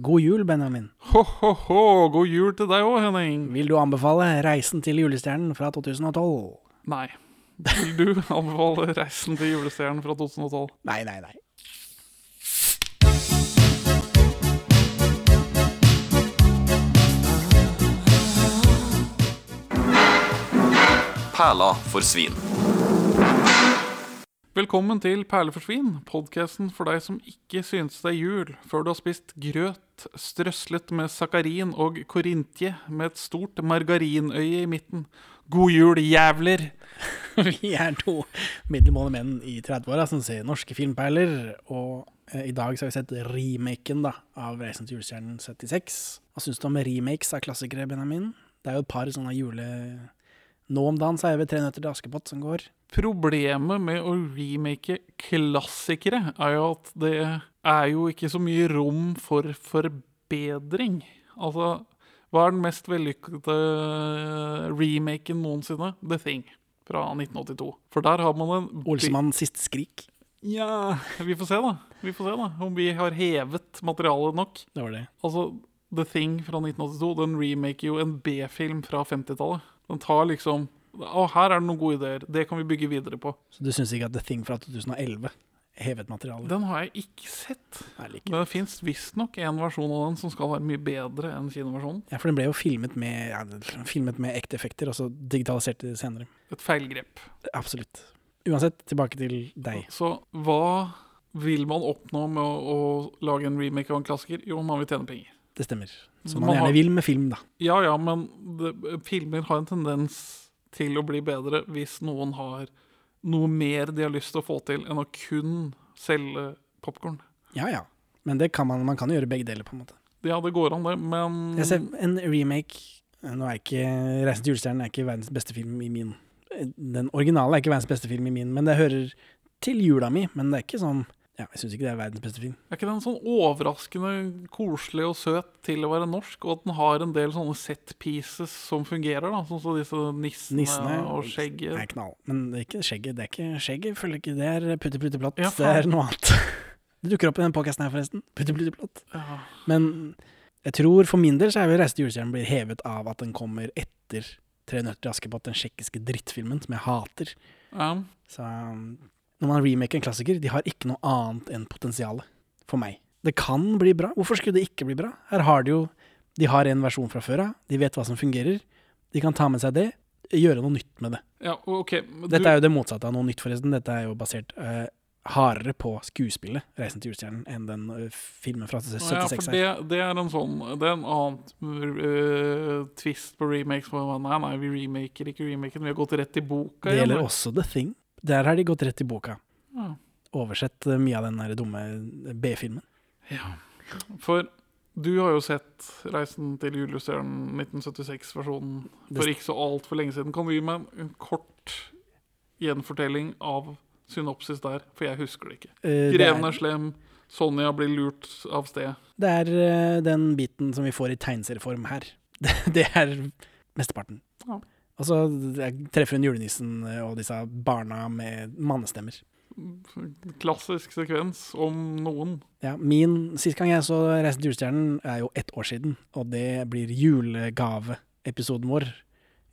God jul, Benjamin. Ho-ho-ho, god jul til deg òg, Henning. Vil du anbefale 'Reisen til julestjernen' fra 2012? Nei. Vil du anbefale 'Reisen til julestjernen' fra 2012? Nei, nei, nei. Perla for svin. Velkommen til Perleforsvin, podkasten for deg som ikke synes det er jul før du har spist grøt strøslet med sakarin og korintje med et stort margarinøye i midten. God jul, jævler! Vi er to middelmådige menn i 30-åra som ser norske filmperler. Og eh, i dag så har vi sett remaken da, av 'Reisen til julestjernen 76'. Hva syns du om remakes av klassikere, Benjamin? Det er jo et par sånne jule... Nå om dagen så er det 'Tre nøtter til Askepott' som går. Problemet med å remake klassikere er jo at det er jo ikke så mye rom for forbedring. Altså, hva er den mest vellykkede remaken noensinne? The Thing fra 1982. For der har man en Olsemanns siste skrik. Ja, vi får se, da. Vi får se da Om vi har hevet materialet nok. Det var det. Altså, The Thing fra 1982 Den remaker jo en B-film fra 50-tallet. Den tar liksom Å, her er det noen gode ideer. Det kan vi bygge videre på. Så du syns ikke at The Thing fra 2011 hevet materialet? Den har jeg ikke sett. Nei, like. Men det fins visstnok en versjon av den som skal være mye bedre enn kinoversjonen. Ja, for den ble jo filmet med, ja, filmet med ekte effekter, og så digitalisert det senere. Et feilgrep. Absolutt. Uansett, tilbake til deg. Så hva vil man oppnå med å, å lage en remake av en klassiker? Jo, man vil tjene penger. Det stemmer. Som Man man gjerne har- vil med film, da. Ja ja, men det, filmer har en tendens til å bli bedre hvis noen har noe mer de har lyst til å få til, enn å kun selge popkorn. Ja ja. Men det kan man, man kan gjøre begge deler, på en måte. Ja, det går an, det, men Jeg ser en remake Nå er ikke 'Reisen til julestjernen' er ikke verdens beste film i min Den originale er ikke verdens beste film i min, men det hører til jula mi. Men det er ikke sånn Ja, jeg syns ikke det er verdens beste film. Er ikke den sånn overraskende koselig og søt til å være norsk, og at den har en del sånne set pieces som fungerer, da, sånn som disse nissene, Nissene og skjegget. Nei, knall. Men det er ikke skjegget. Det er ikke skjegget, føler ikke Det er putte, putte, platt. Ja, det er noe annet. Det dukker opp i den podkasten her, forresten. Putte, putte, platt. Ja. Men jeg tror for min del så er vel 'Reise til julestjernen' blir hevet av at den kommer etter 'Tre nøtter til Askepott', den tsjekkiske drittfilmen som jeg hater. Ja. Så um, når man remaker en klassiker, de har ikke noe annet enn potensialet. For meg. Det kan bli bra. Hvorfor skulle det ikke bli bra? Her har de jo De har en versjon fra før av. De vet hva som fungerer. De kan ta med seg det, gjøre noe nytt med det. ja, okay, men Dette du- er jo det motsatte av noe nytt, forresten. Dette er jo basert uh, hardere på skuespillet 'Reisen til julestjernen' enn den uh, filmen fra 76 Ja, for det, det er en sånn Det er en annen uh, twist på remakes. Nei, nei, vi remaker ikke remaken. Vi har gått rett i boka. Det gjelder også The Thing. Der har de gått rett i boka. Ja. Oversett eh, mye av den der dumme B-filmen. Ja. For du har jo sett 'Reisen til julestjernen' 1976-versjonen for ikke så altfor lenge siden. Kan du gi meg en kort gjenfortelling av synopsis der? For jeg husker det ikke. Eh, Greven er, er slem, Sonja blir lurt av sted. det er eh, den biten som vi får i tegneserieform her. Det, det er mesteparten. Ja. Og så jeg treffer hun julenissen eh, og disse barna med mannestemmer. Klassisk sekvens om noen. Ja, min Sist gang jeg så 'Reisen til julestjernen' er jo ett år siden, og det blir julegaveepisoden vår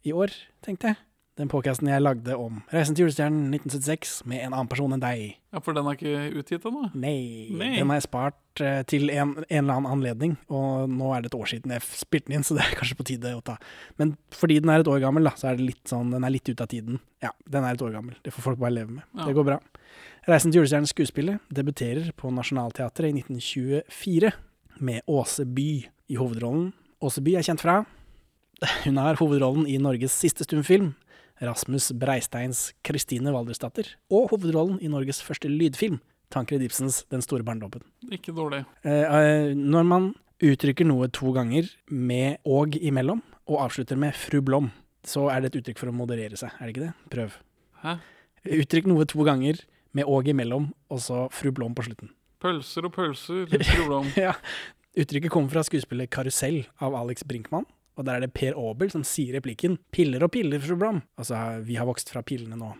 i år, tenkte jeg. Den podkasten jeg lagde om 'Reisen til julestjernen' 1976 med en annen person enn deg. Ja, For den er ikke utgitt ennå? Nei, Nei. den har jeg spart uh, til en, en eller annen anledning, og nå er det et år siden jeg spilte den inn, så det er kanskje på tide å ta. Men fordi den er et år gammel, da, så er det litt sånn, den er litt ute av tiden. Ja, den er et år gammel. Det får folk bare leve med. Ja. Det går bra. 'Reisen til julestjernen' skuespillet debuterer på Nationaltheatret i 1924 med Åse By i hovedrollen. Åse By er kjent fra Hun har hovedrollen i Norges siste stumfilm, Rasmus Breisteins 'Kristine Valdresdatter, og hovedrollen i Norges første lydfilm, Tankred Ibsens 'Den store barndommen'. Ikke dårlig. Eh, eh, når man uttrykker noe to ganger med 'og' imellom, og avslutter med 'fru Blom', så er det et uttrykk for å moderere seg, er det ikke det? Prøv. Hæ? Uttrykk noe to ganger med 'og' imellom, og så 'fru Blom' på slutten. Pølser og pølser, fru Blom. Ja, Uttrykket kommer fra skuespillet 'Karusell' av Alex Brinkmann. Og der er det Per Aabel som sier replikken 'Piller og piller, fru Blom'. Altså, vi har vokst fra pillene nå.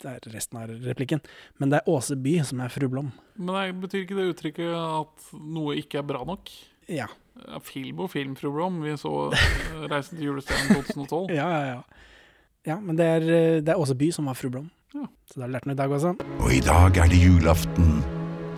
Det er resten av replikken. Men det er Åse By som er fru Blom. Men nei, betyr ikke det uttrykket at noe ikke er bra nok? Ja. Film og film, fru Blom. Vi så eh, 'Reisen til julestjernen' 2012. Ja, ja, ja. Ja, men det er, eh, det er Åse By som var fru Blom. Ja. Så da har du lært noe i dag også. Og i dag er det julaften,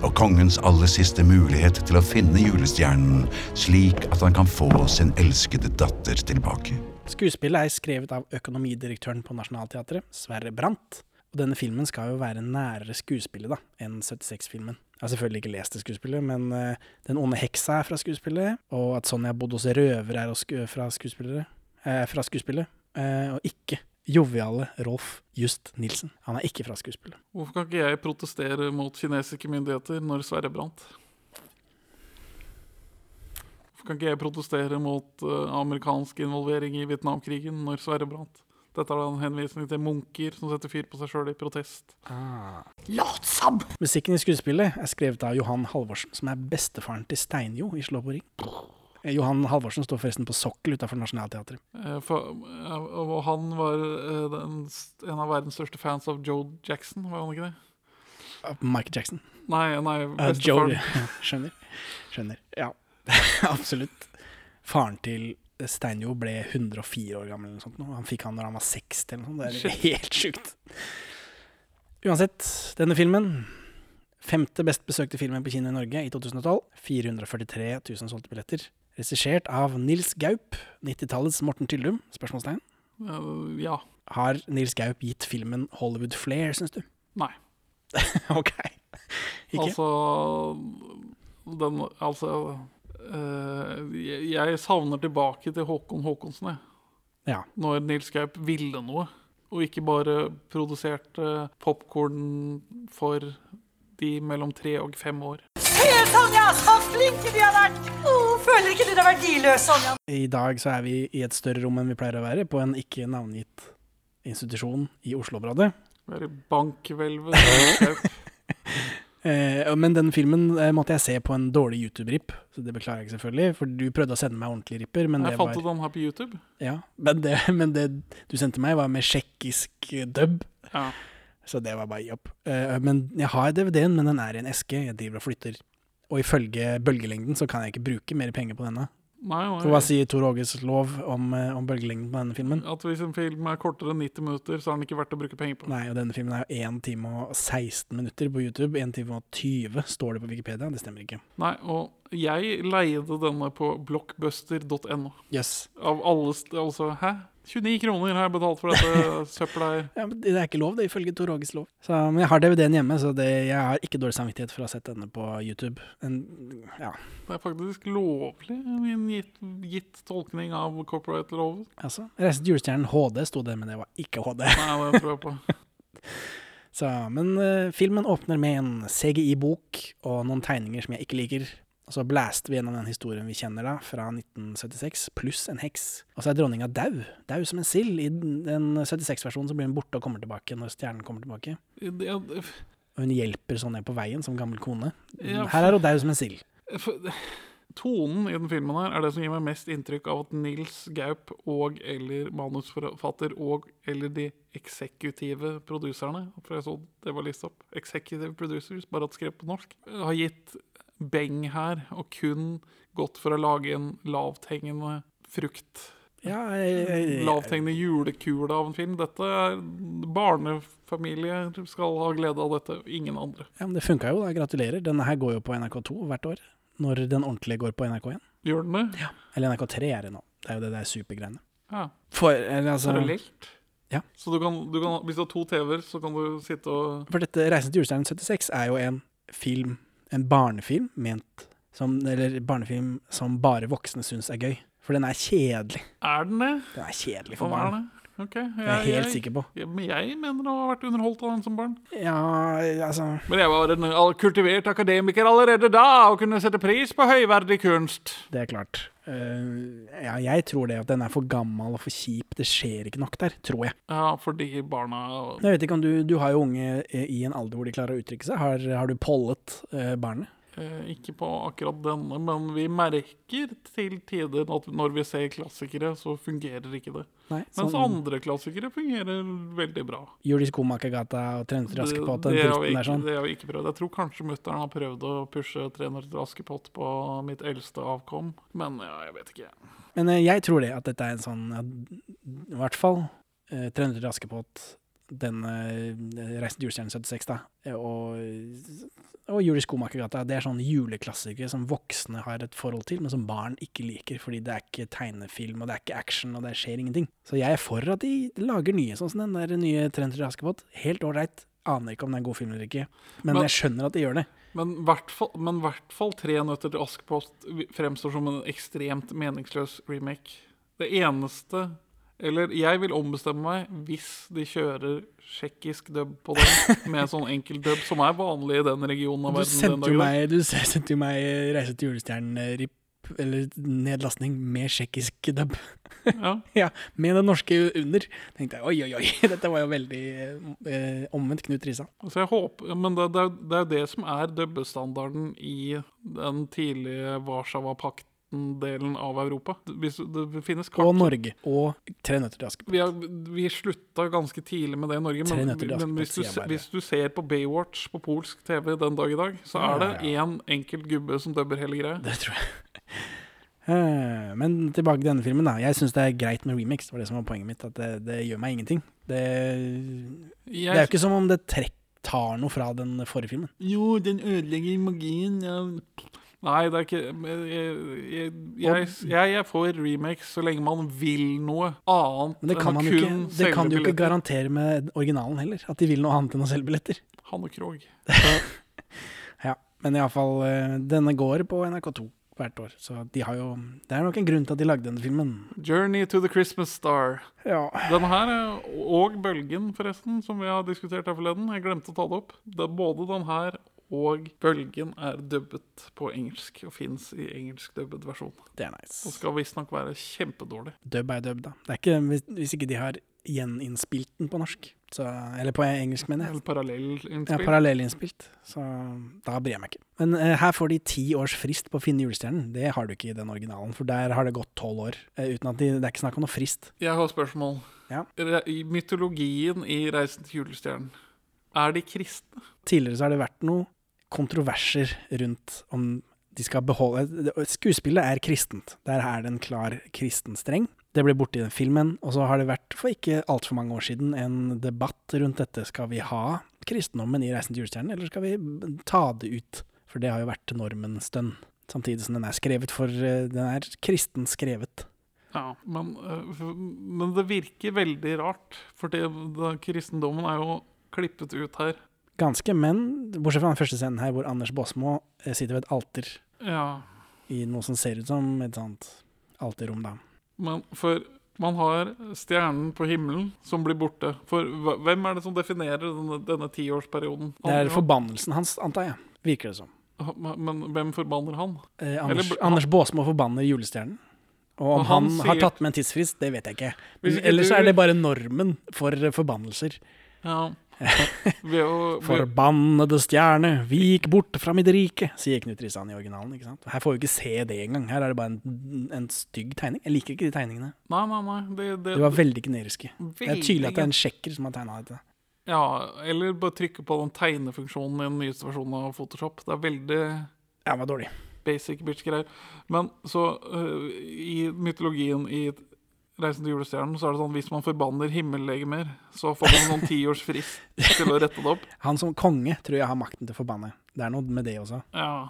og kongens aller siste mulighet til å finne julestjernen, slik at han kan få sin elskede datter tilbake. Skuespillet er skrevet av økonomidirektøren på Nationaltheatret, Sverre Brandt. Og denne filmen skal jo være nærere skuespillet da, enn 76-filmen. Jeg har selvfølgelig ikke lest det skuespillet, men uh, Den onde heksa er fra skuespillet, og at Sonja bodde hos røvere er fra, skuespillet, uh, fra skuespillet, uh, og ikke joviale Rolf Just Nilsen. Han er ikke fra skuespillet. Hvorfor kan ikke jeg protestere mot kinesiske myndigheter når Sverre brant? Hvorfor kan ikke jeg protestere mot eh, amerikansk involvering i Vietnamkrigen når Sverre brant? Dette er da en henvisning til munker som setter fyr på seg sjøl i protest. Ah. Latsam! Musikken i skuespillet er skrevet av Johan Halvorsen, som er bestefaren til Steinjo i Slå på ring. Eh, Johan Halvorsen står forresten på sokkel utafor Nationaltheatret. Eh, eh, og han var den, en av verdens største fans av Joe Jackson, var han ikke det? Michael Jackson. Nei, nei, Uh, Joe, skjønner. Skjønner. Ja, absolutt. Faren til Steinjo ble 104 år gammel, eller noe sånt. Han fikk han når han var 60 eller noe sånt. Det er helt sjukt. Uansett, denne filmen Femte best besøkte filmen på kino i Norge i 2012. 443 000 solgte billetter. Regissert av Nils Gaup, 90-tallets Morten Tyldum? Spørsmålstegn. Uh, ja. Har Nils Gaup gitt filmen Hollywood Flair, syns du? Nei. ok. Ikke? Altså Den Altså eh, jeg, jeg savner tilbake til Håkon Håkonsen, jeg. Ja. Når Nils Gaup ville noe, og ikke bare produserte popkorn for de mellom tre og fem år. Se, Sonja, så flinke vi har vært! Oh, føler ikke dere verdiløse, Sonja? I dag så er vi i et større rom enn vi pleier å være, på en ikke navngitt institusjon i Oslo-området. Være bankhvelvet. Eh, men den filmen eh, måtte jeg se på en dårlig YouTube-ripp, så det beklager jeg selvfølgelig. For du prøvde å sende meg ordentlige ripper, men det Jeg fant var den her på YouTube. ja, men, det, men det du sendte meg, var med tsjekkisk dub. Ja. Så det var bare jobb. Eh, men jeg har DVD-en, men den er i en eske. Jeg driver og flytter. Og ifølge bølgelengden så kan jeg ikke bruke mer penger på denne. Nei, nei. For hva sier Tor Åges lov om, eh, om bølgelengden på denne filmen? At hvis en film er kortere enn 90 minutter, så er den ikke verdt å bruke penger på. Nei, og denne filmen er jo 1 time og 16 minutter på YouTube. 1 time og 20 står det på Wikipedia. Det stemmer ikke. Nei, og jeg leide denne på blockbuster.no. Yes. Av alle Altså, hæ? 29 kroner har jeg betalt for dette søppelet her. Ja, det er ikke lov, det, ifølge Tor Åges lov. Så, men jeg har DVD-en hjemme, så det, jeg har ikke dårlig samvittighet for å ha sett denne på YouTube. En, ja, Det er faktisk lovlig, min en gitt, gitt tolkning av copyright-loven. altså. Reise til julestjernen HD sto det, men det var ikke HD. Nei, det tror jeg på. Så, men uh, filmen åpner med en CGI-bok og noen tegninger som jeg ikke liker. Og så blaster vi gjennom den historien vi kjenner da, fra 1976, pluss en heks. Og så er dronninga dau. Dau som en sild. I den 76-versjonen så blir hun borte og kommer tilbake når stjernen kommer tilbake. Det, Og hun hjelper sånn ned på veien som gammel kone. Ja, Her er hun dau som en sild. for- Tonen i den filmen her er det som gir meg mest inntrykk av at Nils Gaup og eller manusforfatter og eller de eksekutive produserne, for jeg så det var lista opp, executive producers, bare at skrevet på norsk, har gitt beng her og kun gått for å lage en lavthengende frukt. Ja, jeg, jeg, Lavthengende julekule av en film. Dette er Barnefamilier skal ha glede av dette, ingen andre. ja, men det funka jo, da. Gratulerer. Denne her går jo på NRK2 hvert år. Når den ordentlige går på NRK1. Gjør den det? Eller NRK3 er det nå. Det er jo det der supergreiene. Ja. For, eller, altså, Parallelt. Ja. Så du kan, du kan, hvis du har to TV-er, så kan du sitte og For dette 'Reisen til julestjernen 76' er jo en film, en barnefilm ment som Eller barnefilm som bare voksne syns er gøy. For den er kjedelig. Er den det? Den er kjedelig for barn. Det? Ok, jeg, Det er jeg helt sikker på. jeg, men jeg mener å ha vært underholdt av den som barn. Ja, altså Men jeg var en kultivert akademiker allerede da, og kunne sette pris på høyverdig kunst. Det er klart. Uh, ja, jeg tror det at den er for gammel og for kjip. Det skjer ikke nok der, tror jeg. Ja, fordi barna Jeg vet ikke om du, du har jo unge i en alder hvor de klarer å uttrykke seg. Har, har du pollet uh, barnet? Eh, ikke på akkurat denne, men vi merker til tider at når vi ser klassikere, så fungerer ikke det. Nei, Mens sånn andre klassikere fungerer veldig bra. Julis Skomakergata og Trener Askepott, den dritten der sånn. det har vi ikke prøvd. Jeg tror kanskje mutter'n har prøvd å pushe 300 Askepott på mitt eldste avkom, men ja, jeg vet ikke. Men eh, jeg tror det, at dette er en sånn I hvert fall 'Trener 300 Askepott, denne eh, Reisen til julestjernen 76, da, og, og Juli Skomakergata, det er sånne juleklassikere som voksne har et forhold til, men som barn ikke liker, fordi det er ikke tegnefilm, og det er ikke action, og det skjer ingenting. Så jeg er for at de lager nye, sånn som den der nye 300 Askepott. Helt ålreit. Aner ikke om det er en god film eller ikke, men, Men- jeg skjønner at de gjør det. Men i hvert fall Tre nøtter til Askepott fremstår som en ekstremt meningsløs remake. Det eneste Eller jeg vil ombestemme meg hvis de kjører tsjekkisk dub på den, med sånn enkel dub, som er vanlig i den regionen av verden den sendte du sendte jo meg Reise til julestjernen-rip, eller nedlastning med tsjekkisk dub. Ja. Ja, med det norske under. tenkte jeg oi, oi, oi, dette var jo veldig eh, omvendt Knut Risan. Så jeg håper, Men det, det, det er jo det som er dubbestandarden i den tidlige Warszawa-pakten-delen av Europa. Det finnes kart Og Norge. Og Tre nøtter til Askepott. vi, har, vi slutta ganske tidlig med det i Norge, men, men hvis, du, hvis du ser på Baywatch på polsk TV den dag i dag, så er det ja, én enkelt gubbe som dubber hele greia. Det tror jeg. Eh, Men tilbake til denne filmen. da Jeg syns det er greit med remix. Det var det som var poenget mitt. At det, det gjør meg ingenting. Det, det er jo ikke som om det trekk, tar noe fra den forrige filmen. jo, den ødelegger magien av Nei, det er ikke jeg, jeg, jeg, jeg er for remakes så lenge man vil noe annet Men det kan, enn å kun det kan du jo ikke garantere med originalen heller. At de vil noe annet enn å selge billetter. og Krog Ja, Men iallfall, denne går på NRK2 hvert år. Så de har jo Det er nok en grunn til at de lagde denne filmen. 'Journey to the Christmas Star'. Ja. Den her, er- og Bølgen, forresten, som vi har diskutert her forleden. Jeg glemte å ta det opp. Det er både den her og Bølgen er dubbet på engelsk og fins i engelsk dubbet versjon. Det er Og nice. skal visstnok være kjempedårlig. Dub er dub, da. Det er ikke, hvis, hvis ikke de har gjeninnspilt den på norsk. Så, eller på engelsk, mener jeg. Eller parallellinnspilt. Ja, parallellinnspilt. Så da bryr jeg meg ikke. Men eh, her får de ti års frist på å finne julestjernen. Det har du ikke i den originalen, for der har det gått tolv år. eh, uten at de, Det er ikke snakk om noe frist. Jeg har spørsmål. Ja. I mytologien i 'Reisen til julestjernen', er de kristne? Tidligere så har det vært noe kontroverser rundt om de skal beholde Skuespillet er kristent. Der er det en klar kristen streng. Det ble borte i den filmen, og så har det vært for ikke altfor mange år siden en debatt rundt dette. Skal vi ha kristendommen i 'Reisen til julestjernen', eller skal vi ta det ut? For det har jo vært normen en. Samtidig som den er skrevet for eh, Den er kristen skrevet. Ja, men, øh, men det virker veldig rart. For det, det, kristendommen er jo klippet ut her. Ganske, men bortsett fra den første scenen her hvor Anders Baasmo eh, sitter ved et alter Ja, i noe som ser ut som et sånt alterrom, da. men for man har stjernen på himmelen som blir borte. For hvem er det som definerer denne, denne tiårsperioden? Det er forbannelsen hans, antar jeg. Virker det som. Men hvem forbanner han? Eh, Anders, Eller, Anders Baasmo forbanner julestjernen. Og om han, han, sier... har tatt med en tidsfrist, det vet jeg ikke. Ellers du- er det bare normen for eh, forbannelser. Ja. Forbannede stjerne, vik bort fra mitt rike, sier Knut Risan i originalen. ikke sant? Her får vi ikke se det engang. Her er det bare en, en stygg tegning. Jeg liker ikke de tegningene. nei, nei, nei. Det, det, De var veldig generiske. Det er tydelig at det er en sjekker som har tegna dette. Ja, eller bare trykke på den tegnefunksjonen i den nyeste versjonen av Photoshop. Det er veldig Ja, det var dårlig. basic bitch-greier. Men så uh, i mytologien i Reisen til julestjernen, så er det sånn hvis man forbanner himmellegemer, så får man noen tiårs frist til å rette det opp. Han som konge tror jeg har makten til å forbanne. Det er noe med det også. Ja,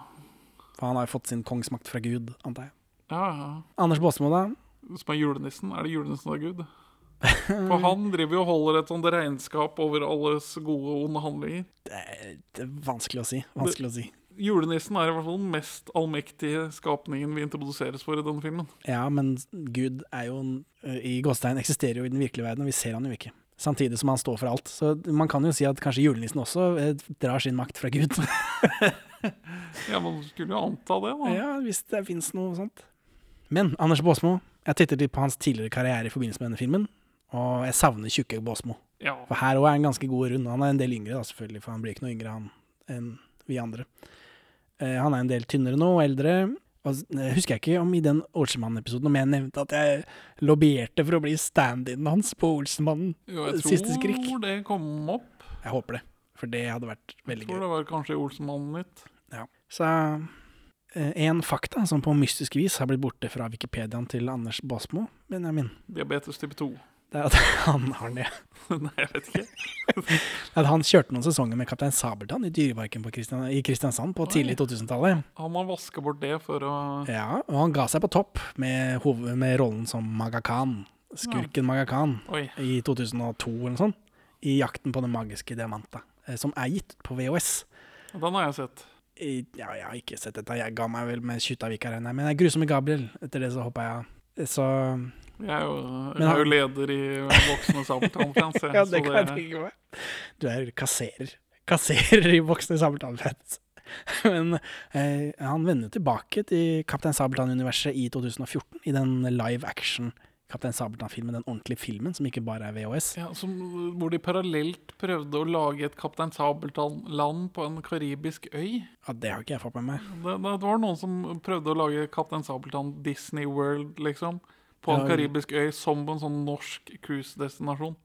For han har jo fått sin kongsmakt fra Gud, antar jeg. ja, ja. Anders Baasmo, da? Som er julenissen. Er det julenissen er Gud? For han driver jo og holder et sånt regnskap over alles gode og onde handlinger. Det er, det er vanskelig å si. Vanskelig å si. Julenissen er i hvert fall den mest allmektige skapningen vi introduseres for i denne filmen. Ja, men Gud er jo i gåstegn eksisterer jo i den virkelige verden, og vi ser han jo ikke. Samtidig som han står for alt. Så man kan jo si at kanskje julenissen også eh, drar sin makt fra Gud. Ja, Man skulle jo anta det, da. ja, hvis det fins noe sånt. Men Anders Baasmo, jeg titter litt på hans tidligere karriere i forbindelse med denne filmen, og jeg savner tjukke Baasmo. Ja. For her òg er han ganske god rund. Han er en del yngre, da, selvfølgelig, for han blir ikke noe yngre han enn vi andre. Eh, han er en del tynnere nå, og eldre. Og s- eh, husker jeg ikke om i den Olsenmann-episoden om jeg nevnte at jeg lobbyerte for å bli stand-in hans på Olsenmannen. Jo, jeg Siste tror det kom opp. Jeg håper det, for det hadde vært veldig gøy. Jeg tror gøy. det var kanskje Olsenmannen litt. Ja. Så eh, en fakta som på mystisk vis har blitt borte fra Wikipediaen til Anders Basmo, Benjamin, Diabetes type 2. det er at han har det. Nei, jeg vet ikke. At han kjørte noen sesonger med Kaptein Sabeltann i Dyreparken på Kristian, i Kristiansand på tidlig 2000-tallet. Han må vaske bort det for å Ja, og han ga seg på topp med, hoved, med rollen som Maga Khan, skurken Maga Khan, Oi. i 2002 eller noe sånt, i Jakten på den magiske diamanta, eh, som er gitt ut på VHS. Den har jeg sett. I, ja, jeg har ikke sett dette, jeg ga meg vel med med. Men jeg er grusomme Gabriel, etter det så hoppa jeg av. Så Jeg er jo, jeg er jo leder i Voksne Sabeltann-fans. Ja, det kan jeg tenke meg. Du er kasserer. Kasserer i Voksne Sabeltann-fans. Men eh, han vender tilbake til Kaptein Sabeltann-universet i 2014, i den live action Kaptein Sabeltann-filmen, den ordentlige filmen, som ikke bare er VHS. Ja, som, hvor de parallelt prøvde å lage et Kaptein Sabeltann-land på en karibisk øy. Ja, det har ikke jeg fått med meg. Det, det var noen som prøvde å lage Kaptein Sabeltann Disney World, liksom. På en karibisk øy som på en sånn norsk cruisedestinasjon.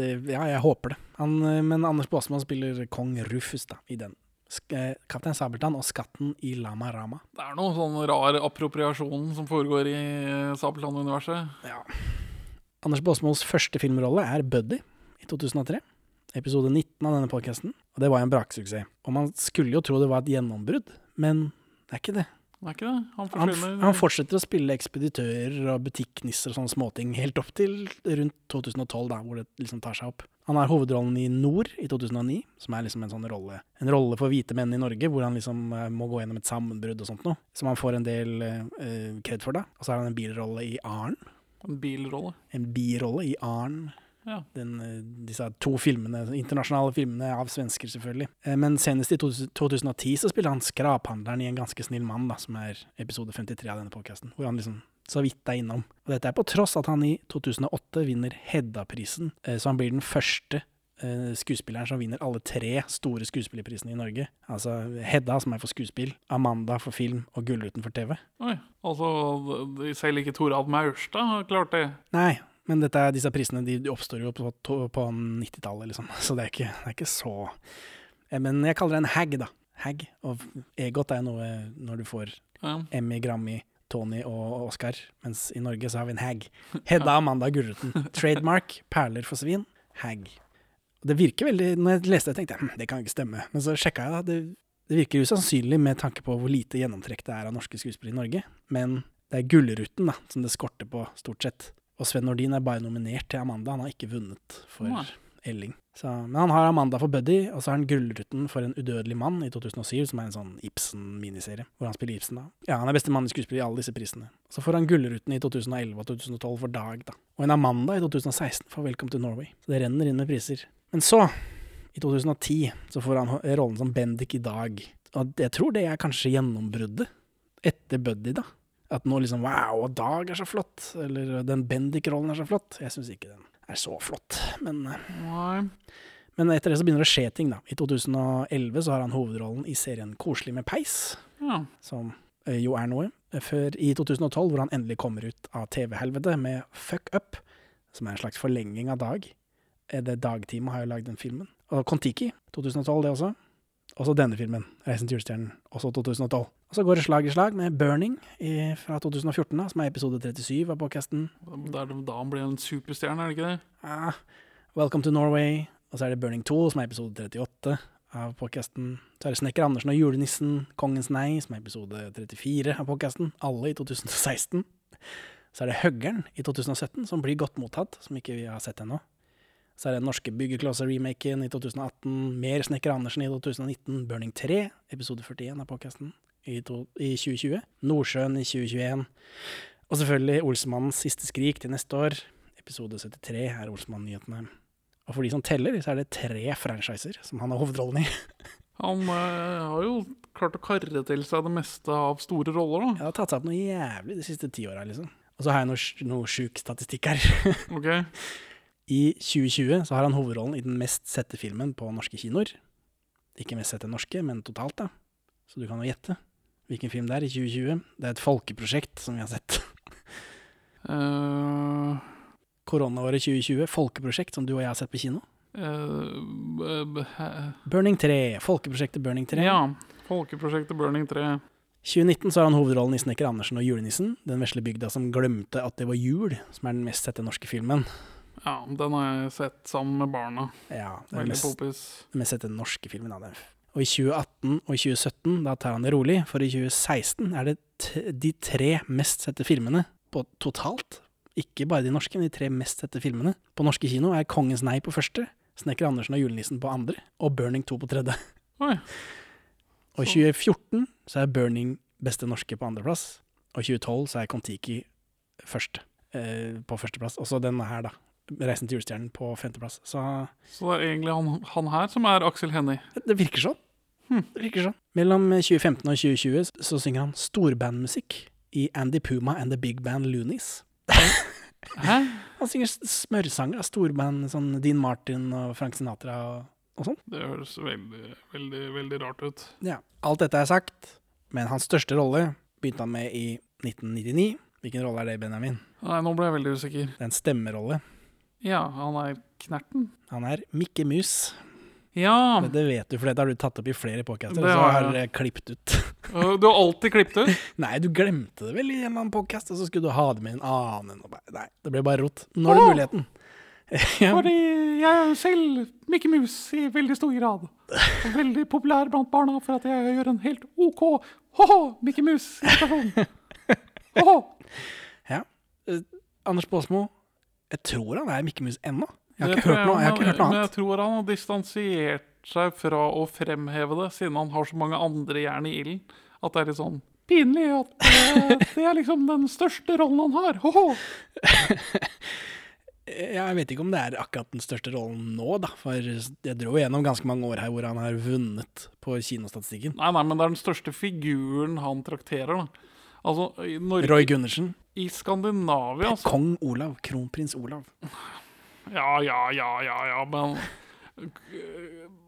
Ja, jeg håper det. Han, eh, men Anders Baasmann spiller kong Rufus da, i den. Eh, Kaptein Sabeltann og skatten i Lama Rama. Det er noe sånn rar appropriasjon som foregår i Sabeltann-universet. Ja. Anders Baasmos første filmrolle er Buddy i 2003. Episode 19 av denne podkasten. Og det var en braksuksess. Og man skulle jo tro det var et gjennombrudd, men det er ikke det. Det er ikke det? Han Han, forsvinner. han fortsetter å spille ekspeditører og butikknisser og sånne småting helt opp til rundt 2012, da, hvor det liksom tar seg opp. Han har hovedrollen i Nord i 2009, som er liksom en sånn rolle En rolle for hvite menn i Norge, hvor han liksom eh, må gå gjennom et sammenbrudd og sånt noe. Som han får en del eh, kred for, da. Og så har han en bilrolle i Arn. En bilrolle. En birolle i Arn. Ja. Den, eh, disse to filmene, internasjonale filmene av svensker, selvfølgelig. Eh, Men senest i 2010 så spilte han skraphandleren i En ganske snill mann, da, som er episode 53 av denne podkasten. Hvor han liksom så vidt er innom. Og dette er på tross at han i 2008 vinner Hedda-prisen, eh, så han blir den første skuespilleren som vinner alle tre store skuespillerprisene i Norge. Altså Hedda, som er for skuespill, Amanda for film og Gullruten for TV. Oi. Altså, selv ikke Torald Maurstad har klart det. Nei, men dette, disse prisene de, de oppstår jo på, på 90-tallet, liksom. Så det er, ikke, det er ikke så Eh, Men jeg kaller det en hag, da. Hag. Og EGOT er noe når du får Ja. Emmy, Grammy, Tony og Oscar, mens i Norge så har vi en hag. Hedda Amanda Gullruten. Trademark, perler for svin, hag. Det virker veldig Når jeg leste det, tenkte jeg hm, det kan ikke stemme. Men så sjekka jeg, da. Det, det virker usannsynlig med tanke på hvor lite gjennomtrekk det er av norske skuespillere i Norge. Men det er Gullruten da, som det skorter på, stort sett. Og Sven Nordin er bare nominert til Amanda, han har ikke vunnet for ja. Elling. Så, men han har Amanda for Buddy, og så har han Gullruten for En udødelig mann i 2007, som er en sånn Ibsen-miniserie, hvor han spiller Ibsen da. Ja, han er beste mann i skuespill i alle disse prisene. Så får han Gullruten i 2011 og 2012 for Dag, da. Og en Amanda i 2016 for Welcome to Norway. Så det renner inn med priser. Men så, i 2010, så får han rollen som Bendik i Dag. Og jeg tror det er kanskje gjennombruddet etter Buddy, da. At nå liksom Wow, Dag er så flott. Eller den Bendik-rollen er så flott. Jeg syns ikke den er så flott, men eh, Nei. men etter det så begynner det å skje ting, da. I 2011 så har han hovedrollen i serien Koselig med peis, Ja. som eh, jo er noe. Før i 2012, hvor han endelig kommer ut av TV-helvetet med Fuck Up, som er en slags forlenging av Dag. Eh, Det Dagteamet har jo lagd den filmen. Og Kon-Tiki, 2012 det også. Og så denne filmen, 'Reisen til julestjernen', også 2012. Og så går det slag i slag med 'Burning' i, fra 2014, da, som er episode 37 av podkasten. Det er da han blir en superstjerne, er det ikke det? Ja. Welcome to Norway. Og så er det Burning 2, som er episode 38 av podkasten. Så er det Snekker Andersen og julenissen, Kongens nei, som er episode 34 av podkasten. Alle i 2016. Så er det Høggeren i 2017, som blir godt mottatt, som ikke vi har sett ennå. Så er det den norske Byggeklosser-remaken i 2018, mer Snekker Andersen i 2019, Burning 3, episode 41 av podkasten i, to- i 2020, Nordsjøen i 2021, og selvfølgelig Olsmannens siste skrik til neste år, episode 73 er Olsmann-nyhetene. Og for de som teller, så er det tre franchiser som han har hovedrollen i. Han eh, har jo klart å karre til seg det meste av store roller, da. Jeg har tatt seg opp noe jævlig de siste ti åra, liksom. Og så har jeg noe, noe sjuk statistikk her. Ok? I 2020 så har han hovedrollen i den mest sette filmen på norske kinoer. Ikke mest sette norske, men totalt, da. så du kan jo gjette hvilken film det er i 2020. Det er et folkeprosjekt som vi har sett. uh, Koronaåret 2020, folkeprosjekt som du og jeg har sett på kino. hæ- Burning 3, folkeprosjektet Burning 3. ja. Folkeprosjektet Burning 3. 2019 så har han hovedrollen i Snekker Andersen og julenissen, den vesle bygda som glemte at det var jul, som er den mest sette norske filmen. Ja, den har jeg sett sammen med barna. Ja, det er den Veldig mest, popis. den mest sette norske filmen av dem. Og i 2018 og i 2017, da tar han det rolig, for i 2016 er det de tre mest sette filmene på totalt. Ikke bare de norske, men de tre mest sette filmene på norske kino er Kongens nei på første, Snekker Andersen og julenissen på andre, og Burning 2 på tredje. Oi. Og i 2014 så er Burning beste norske på andreplass, og i 2012 så er Kon-Tiki første, eh, på førsteplass. Og så denne her, da. Reisen til julestjernen på femteplass. Så Så det er egentlig han, han her som er Aksel Hennie. det virker sånn. Hmm. Det virker sånn. Mellom 2015 og 2020 så synger han storbandmusikk i Andy Puma and The Big Band Loonies. Hæ? Han synger smørsanger av storband, sånn Dean Martin og Frank Sinatra og sånn Det høres veldig, veldig, veldig rart ut. Ja, alt dette er sagt, men hans største rolle begynte han med i 1999. Hvilken rolle er det, Benjamin? Nei, nå ble jeg veldig usikker. Det er en stemmerolle. Ja, han er Knerten. Han er Mikke Mus. Ja! Det vet du, for dette har du tatt opp i flere podcaster, og så har jeg. klippet ut. Du har alltid klippet ut. Nei, du glemte det vel i en annen podcast, og så skulle du ha det med en annen. Nei, det ble bare rot. Nå har du muligheten. ja, Fordi jeg er selv Mikke Mus i veldig stor grad. Og veldig populær blant barna for at jeg gjør en helt OK ho-ho Mikke Mus-imitasjon. Ho-ho. Anders Baasmo, jeg tror han er Mikke Mus ennå. Jeg har ikke hørt noe, jeg har ikke hørt noe Men jeg tror han har distansiert seg fra å fremheve det, siden han har så mange andre jern i ilden. At det er litt sånn pinlig at uh, det er liksom den største rollen han har. Ho-ho. Jeg vet ikke om det er akkurat den største rollen nå, da. For jeg dro gjennom ganske mange år her hvor han har vunnet på kinostatistikken. Nei, nei, men det er den største figuren han trakterer, da. Altså, Norge, Roy Gundersen. I Skandinavia altså. Kong Olav. Kronprins Olav. Ja, ja, ja, ja, ja, men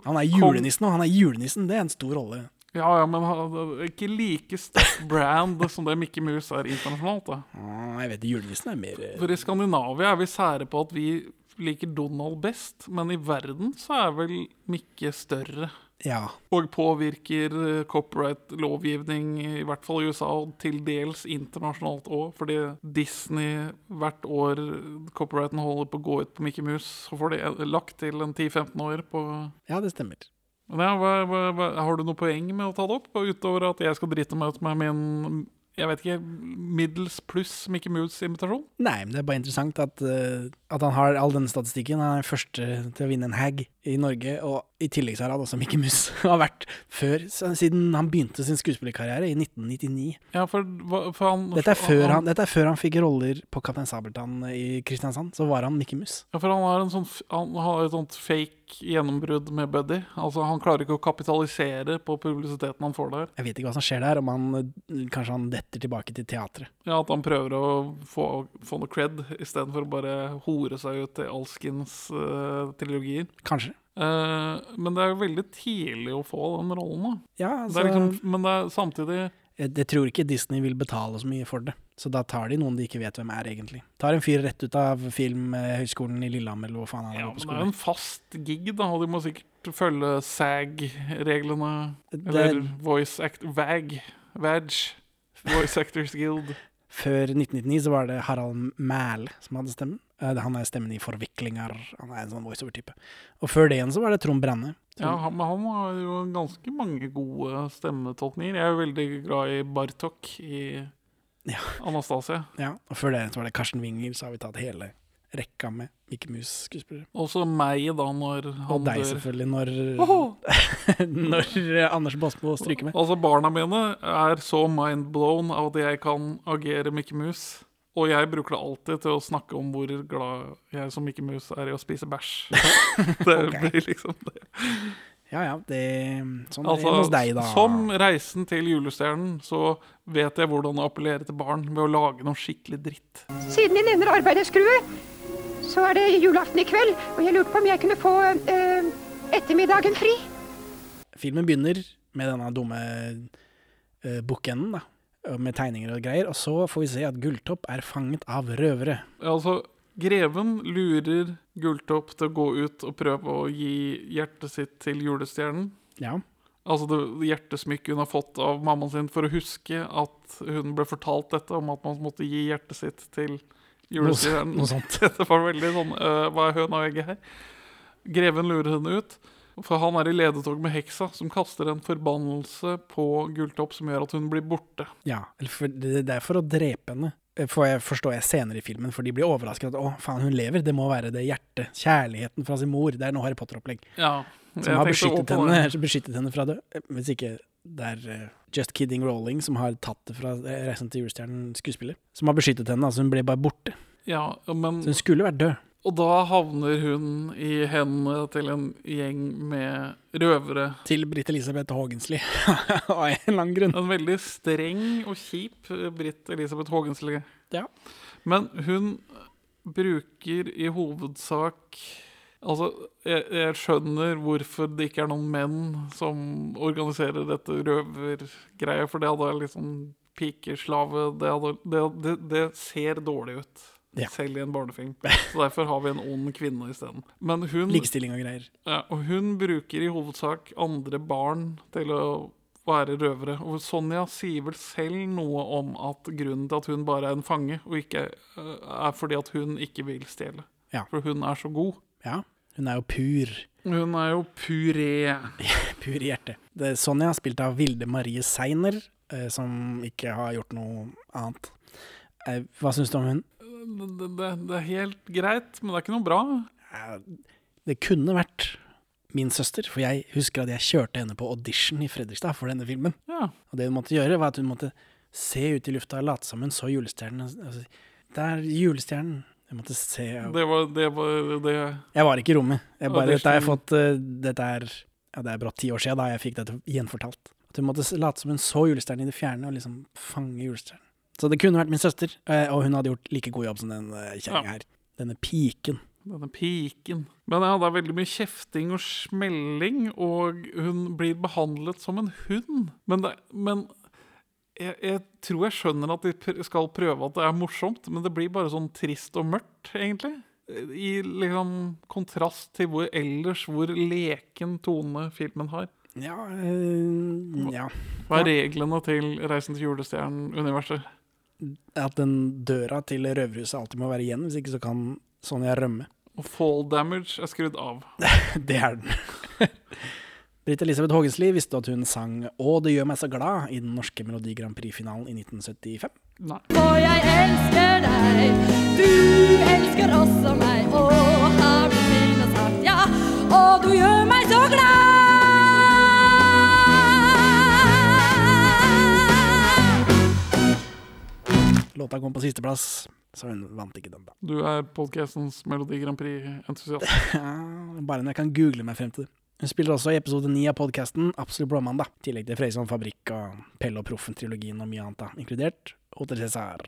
Han er julenissen, og han er julenissen. Det er en stor rolle. Ja, ja, men ikke like sterk brand som det Mikke Mus er internasjonalt, da. Ah, jeg vet julenissen er mer eh, For i Skandinavia er vi sære på at vi liker Donald best, men i verden så er vel Mikke større. Ja. Og påvirker eh, copyright-lovgivning, i hvert fall i USA, og til dels internasjonalt òg. Fordi Disney hvert år copyrighten holder på å gå ut på Mickey Mouse, så får de lagt til en 10-15 år på ja, det stemmer. Ja, hva, hva, hva, Har du noe poeng med å ta det opp? Utover at jeg skal drite meg ut med min jeg vet ikke, middels pluss Mickey Mouse-invitasjon? Nei, men det er bare interessant at, uh, at han har all denne statistikken. Han er første til å vinne en hag i Norge, og i tillegg så har han også Mickey Mus. har vært før, siden han begynte sin skuespillerkarriere i 1999. Ja, for, for han Dette er før han, dette er før han fikk roller på Kaptein Sabeltann i Kristiansand. Så var han Mickey Mus. Ja, for han har, en sånn, han har et sånt fake gjennombrudd med Buddy. Altså, Han klarer ikke å kapitalisere på publisiteten han får der. Jeg vet ikke hva som skjer der, om han eh, kanskje han detter tilbake til teatret. Ja, At han prøver å få, få noe cred istedenfor å bare hore seg ut til alskens uh, trilogier. Kanskje. Eh, men det er jo veldig tidlig å få den rollen. da. Ja, Det altså, er liksom, men det er samtidig jeg, jeg tror ikke Disney vil betale så mye for det. Så da tar de noen de ikke vet hvem er, egentlig. Tar en fyr rett ut av Filmhøgskolen i Lillehammer, eller hvor faen han er ja, på men Det er en fast gig, da, og de må sikkert følge SAG-reglene. Det- Eller Voice Act... VAG. VAG. Voice Actors Guild. Før 1999 så var det Harald Mæhl som hadde stemmen. Eh, Han er stemmen i Forviklinger. Han er en sånn voiceover-type. Og før det igjen så var det Trond Brenne. Ja, han, men han har jo ganske mange gode stemmetolkninger. Jeg er jo veldig glad i Bartok i Ja. Anastasia. Ja, og før det så var det Karsten Winger, så har vi tatt hele rekka med Mikke Mus-skuespillere. Også meg, da, når han dør. Og deg, selvfølgelig, når, når eh, Anders Baasmo stryker med. Altså, barna mine er så mindblown av at jeg kan agere Mikke Mouse. Og jeg bruker det alltid til å snakke om hvor glad jeg som Mikke Mus er i å spise bæsj. Det okay. blir liksom det. Ja ja, det sånn er det Altså, hos deg, da. som Reisen til julestjernen, så vet jeg hvordan å appellere til barn ved å lage noe skikkelig dritt. Siden jeg nevner arbeiderskrue, så er det julaften i kveld, og jeg lurte på om jeg kunne få eh, ettermiddagen fri. Filmen begynner med denne dumme uh, bookenden, da. Og Med tegninger og greier. Og så får vi se at Gulltopp er fanget av røvere. Altså, greven lurer Gulltopp til å gå ut og prøve å gi hjertet sitt til julestjernen. Ja. Altså det hjertesmykket hun har fått av mammaen sin for å huske at hun ble fortalt dette om at man måtte gi hjertet sitt til julestjernen. Noe sånt. Dette var veldig sånn uh, Hva er høna og egget her? Greven lurer henne ut. For han er i ledetog med heksa, som kaster en forbannelse på Gulltopp som gjør at hun blir borte. Ja, det er for å drepe henne. Eh, Får jeg forstår jeg senere i filmen, for de blir overrasket at å, faen, hun lever. Det må være det hjertet, kjærligheten fra sin mor. Det er noe Harry Potter-opplegg. Ja, Som har beskyttet henne, beskyttet henne fra det. Eh, Hvis ikke det er eh, Just Kidding Rowling som har tatt det fra Reisen til julestjernen skuespiller. Som har beskyttet henne, altså hun ble bare borte. Ja, men Så hun skulle vært død. Og da havner hun i hendene til en gjeng med røvere. Til Britt Elisabeth Haagensli, av en eller annen grunn. En veldig streng og kjip eh, Britt Elisabeth Haagensli. Ja. Men hun bruker i hovedsak Altså, jeg, jeg skjønner hvorfor det ikke er noen menn som organiserer dette røvergreia, for det hadde liksom pikeslave det, hadde, det, det, det ser dårlig ut. Ja. Selv i en barnefilm. Så derfor har vi en ond kvinne isteden. Likestilling og greier. ja, og hun bruker i hovedsak andre barn til å være røvere. Og Sonja sier vel selv noe om at grunnen til at hun bare er en fange, og ikke øh, er fordi at hun ikke vil stjele. Ja. For hun er så god. Ja. Hun er jo pur. Hun er jo puré. Pur i hjertet. Det er Sonja, spilt av Vilde Marie Seiner, eh, som ikke har gjort noe annet. Eh, hva syns du om hun? Det, det, det er helt greit, men det er ikke noe bra. Det kunne vært min søster, for jeg husker at jeg kjørte henne på audition i Fredrikstad for denne filmen. Ja. Og det hun måtte gjøre, var at hun måtte se ut i lufta og late som hun så julestjernen. Altså, det er julestjernen. Jeg måtte se Det var det, var, det Jeg var ikke i rommet. Jeg bare, dette har jeg fått eh, Dette er ja, det er brått ti år siden da jeg fikk dette gjenfortalt. At hun måtte late som hun så julestjernen i det fjerne, og liksom fange julestjernen. Så det kunne vært min søster, eh, og hun hadde gjort like god jobb som den uh, kjerringa her. Denne piken. Denne piken. Men det er veldig mye kjefting og smelling, og hun blir behandlet som en hund. Men, det, men jeg, jeg tror jeg skjønner at de skal prøve at det er morsomt, men det blir bare sånn trist og mørkt, egentlig. I liksom kontrast til hvor ellers hvor leken tone filmen har. Ja, øh, ja. Hva er reglene til Reisen til julestjernen-universet? At den døra til røverhuset alltid må være igjen, hvis ikke så kan Sonja rømme. Og fall damage er skrudd av. Det er den. Britt Elisabeth Haagensli visste at hun sang 'Å, det gjør meg så glad' i den norske Melodi Grand Prix-finalen i 1975. Nei. For jeg elsker deg, du elsker også meg, og har du min og sagt ja, og du gjør meg så glad. Låta kom på sisteplass, så hun vant ikke den, da. Du er podcastens Melodi Grand Prix-entusiast. Bare når jeg kan google meg frem til det. Hun spiller også i episode 9 av podkasten Absolutt blåmandag, i tillegg til Frøysand Fabrikk og Pelle og Proffen-trilogien og mye annet, da, inkludert Hotel Cæsar.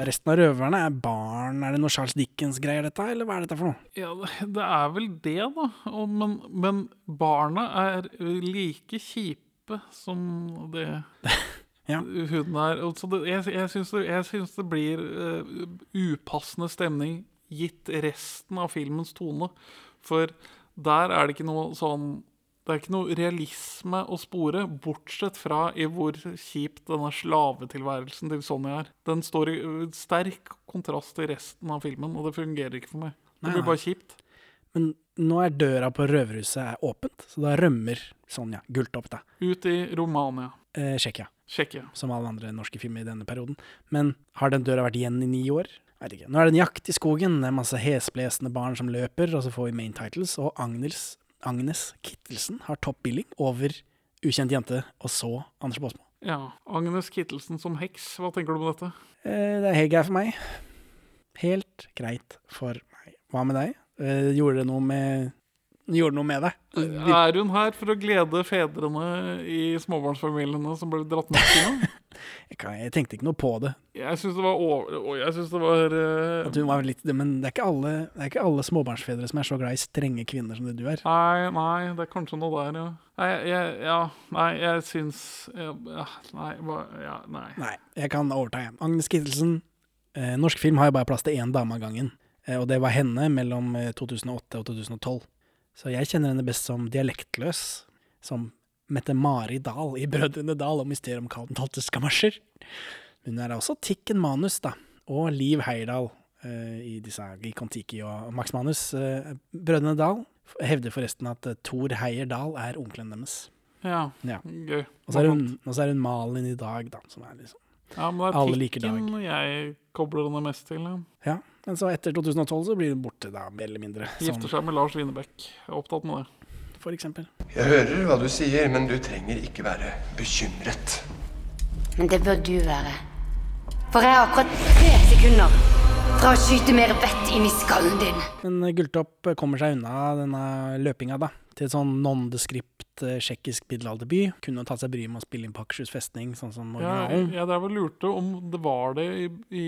Resten av røverne er barn. Er det noe Charles Dickens-greier, dette, eller hva er dette for noe? Ja, det- det er vel det, da. Men, men barna er like kjipe som det Ja. hun er. Så det, jeg jeg syns det, det blir uh, upassende stemning gitt resten av filmens tone. For der er det ikke noe sånn Det er ikke noe realisme å spore, bortsett fra i hvor kjipt denne slavetilværelsen til Sonja er. Den står i sterk kontrast til resten av filmen, og det fungerer ikke for meg. Det blir bare kjipt. Men nå er døra på røverhuset er åpent, så da rømmer Sonja Gulltopp, da. Ut i Romania. Eh, Tsjekkia, Tsjekkia. som alle andre norske filmer i denne perioden. Men har den døra vært igjen i ni år? Vet ikke. Nå er det en jakt i skogen, det er masse hesblesende barn som løper, og så får vi main titles, og Agnes, Agnes Kittelsen har topp billing over Ukjent jente, og så Anders Baasmo. Ja. Agnes Kittelsen som heks, hva tenker du om dette? Eh, det er helt greit for meg. Helt greit for meg. Hva med deg? Eh, gjorde det noe med gjorde noe med deg. Er hun her for å glede fedrene i småbarnsfamiliene som ble dratt med til? Jeg, tenkte ikke noe på det. Jeg syns det var over... Jeg synes det var uh... At hun var litt, men det er, ikke alle, det er ikke alle småbarnsfedre som er så glad i strenge kvinner som det du er. Nei, nei, det er kanskje noe der, ja. Nei, jeg, ja, nei, jeg syns ja, ja, Nei, ja, nei. Nei, jeg kan overta, jeg. Agnes Kittelsen. Eh, norsk film har jo bare plass til én dame av gangen. Eh, og det var henne mellom eh, 2008 og 2012. Så jeg kjenner henne best som dialektløs. Som Mette-Mari Dahl i Brødrene Dal og Mysteriet om kalden 12. skamasjer. Hun er også Tikken Manus, da. Og Liv Heyerdahl eh, i disse i Kon-Tiki og Max Manus. Eh, Brødrene Dal hevder forresten at eh, Thor Heyerdahl er onkelen deres. Ja, Ja. gøy. Og så er hun Malin i dag, da. Som er liksom Ja, men det er alle pikken jeg kobler henne mest til. Ja. Ja, men så etter 2012 så blir hun borte, da, mer eller mindre. Gifter seg med Lars Winebekk. Er opptatt med det. for eksempel. Jeg hører hva du sier, men du trenger ikke være bekymret. Men det bør du være. For jeg har akkurat tre sekunder fra å skyte mer vett inn i skallen din. Men Gulltopp kommer seg unna denne løpinga, da. Til et sånn nondescript eh, tsjekkisk middelalderby. Kunne tatt seg bryet med å spille inn på Akershus festning, sånn som Ja, jeg, originalen. jeg drev og lurte om det var det i, i,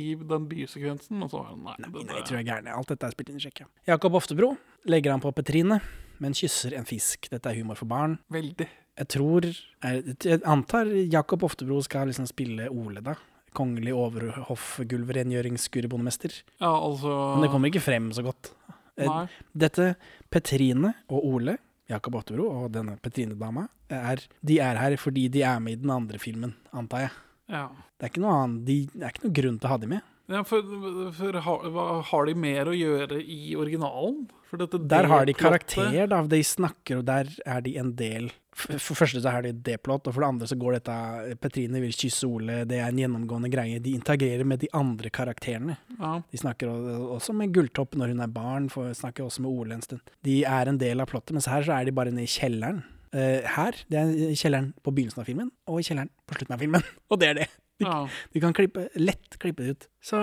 i den bysekvensen, og så var det nei. Nei, nei, jeg tror jeg er gæren. Alt dette er spilt inn i Tsjekkia. Jakob Oftebro legger han på Petrine, men kysser en fisk. Dette er humor for barn. Veldig. Jeg tror Jeg, jeg antar Jakob Oftebro skal liksom spille Ole, da. Kongelig overhoff-gulvrengjøringsskurebondemester. Ja, altså Men det kommer ikke frem så godt. Eh, Nei. Dette Petrine og Ole, Jakob Ottebro og denne Petrine-dama, er, de er her fordi de er med i den andre filmen, antar jeg. Ja. Det er ikke noe, annet, de, det er ikke noe grunn til å ha de med. Ja, for, for har, har de mer å gjøre i originalen? For dette Der har de karakter, da. De snakker, og der er de en del For det første så er det D-plott, og for det andre så går dette Petrine vil kysse Ole, det er en gjennomgående greie. De integrerer med de andre karakterene. Ja. De snakker også med Gulltopp når hun er barn, for snakker også med Ole en stund. De er en del av plottet, mens her så er de bare nede i kjelleren. Uh, her, det er kjelleren på begynnelsen av filmen, og kjelleren på slutten av filmen. Og det er det. De, Ja. de kan klippe, lett klippe det ut. Så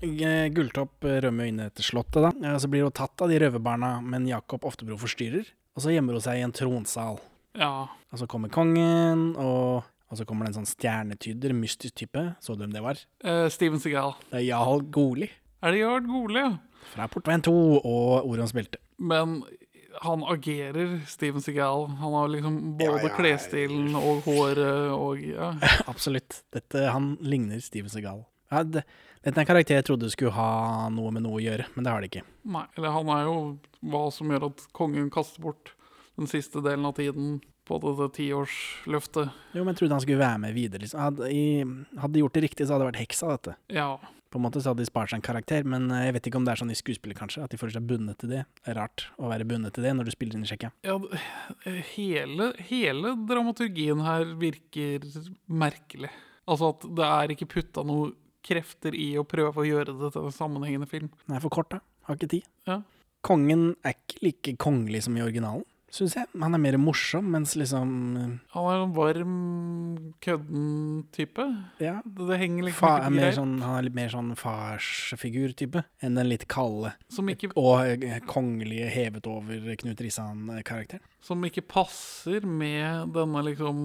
eh, Gulltopp rømmer inn etter slottet, da. Så blir hun tatt av de røverbarna, men Jakob Oftebro forstyrrer. Og så gjemmer hun seg i en tronsal. ja. Og så kommer kongen, og, og så kommer det en sånn stjernetyder, mystisk type. Så du hvem det var? Uh, Steven Seagal. Det er Jarl Goli Er det Jarl Goli? ja? fra Portveien 2 og Orions belte. Men han agerer Steven Seagal. Han har liksom både Ja, ja, klesstilen og håret og ja. Absolutt. Dette, han ligner Steven Seagal. Ja, det, dette er en karakter jeg trodde skulle ha noe med noe å gjøre, men det har det ikke. Nei, eller han er jo hva som gjør at kongen kaster bort den siste delen av tiden på dette tiårsløftet. Jo, men jeg trodde han skulle være med videre. Liksom. Hadde, i, hadde de gjort det riktig, så hadde det vært heksa, dette. Ja. På en måte så hadde de spart seg en karakter, men eh, jeg vet ikke om det er sånn i skuespillet, kanskje. At de føler seg bundet til det. Det er rart å være bundet til det når du spiller inn i Tsjekkia. ja hele, hele dramaturgien her virker merkelig. Altså at det er ikke putta noe krefter i å prøve å gjøre det til en sammenhengende film. Den er for kort, da. Har ikke tid. Ja. Kongen er ikke like kongelig som i originalen, syns jeg. Han er mer morsom, mens liksom eh, Han er en varm, kødden type. Ja. Det, det henger liksom Fa ikke er mer greit. sånn, han er litt mer sånn farsfigur-type enn den litt kalde Som ikke, og eh, kongelige hevet over Knut Risan-karakteren. som ikke passer med denne liksom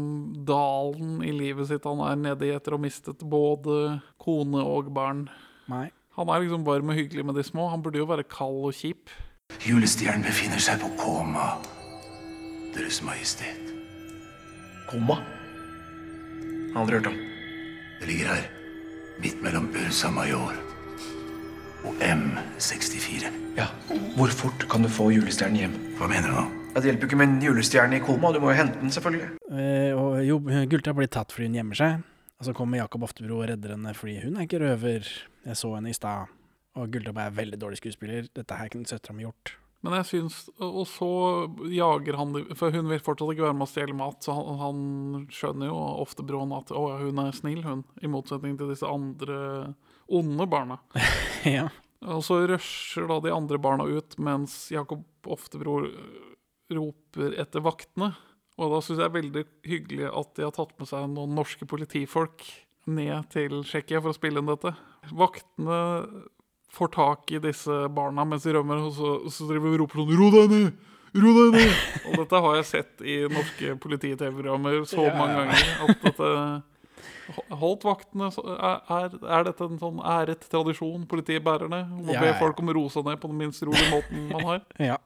dalen i livet sitt han er nede i etter å ha mistet både kone og barn. Nei. Han er liksom varm og hyggelig med de små. Han burde jo være kald og kjip. Julestjernen befinner seg på koma, Deres Majestet. Koma? Aldri hørt om. Det ligger her, midt mellom Ursa Major og M64. Ja, Hvor fort kan du få julestjernen hjem? Hva mener du nå? Ja, Det hjelper jo ikke med en julestjerne i koma, du må jo hente den, selvfølgelig. Eh, og jo, Gulta blir tatt fordi hun gjemmer seg. Og så kommer Jakob Oftebro og redder henne fordi hun er ikke røver. Jeg så henne i stad. Og Gulltopp er veldig dårlig skuespiller. Dette her kunne søstera mi gjort. Men jeg syns Og og så jager han For hun vil fortsatt ikke være med å stjele mat, så han, han skjønner jo ofte broen at å, ja, hun er snill, hun. I motsetning til disse andre onde barna. ja. Og så rusher da de andre barna ut, mens Jakob Oftebro øh, roper etter vaktene. Og da syns jeg det er veldig hyggelig at de har tatt med seg noen norske politifolk ned til Tsjekkia for å spille inn dette. Vaktene får tak i disse barna mens de rømmer, og så, så driver vi og roper sånn 'ro deg ned'! Ro deg ned! Og dette har jeg sett i norske politi-TV-programmer så Ja, mange ganger at dette Holdt vaktene er, er, er dette en sånn æret tradisjon, politiet bærer ned? Om å Ja, be folk om å roe seg ned på den minst rolige måten man har? Ja,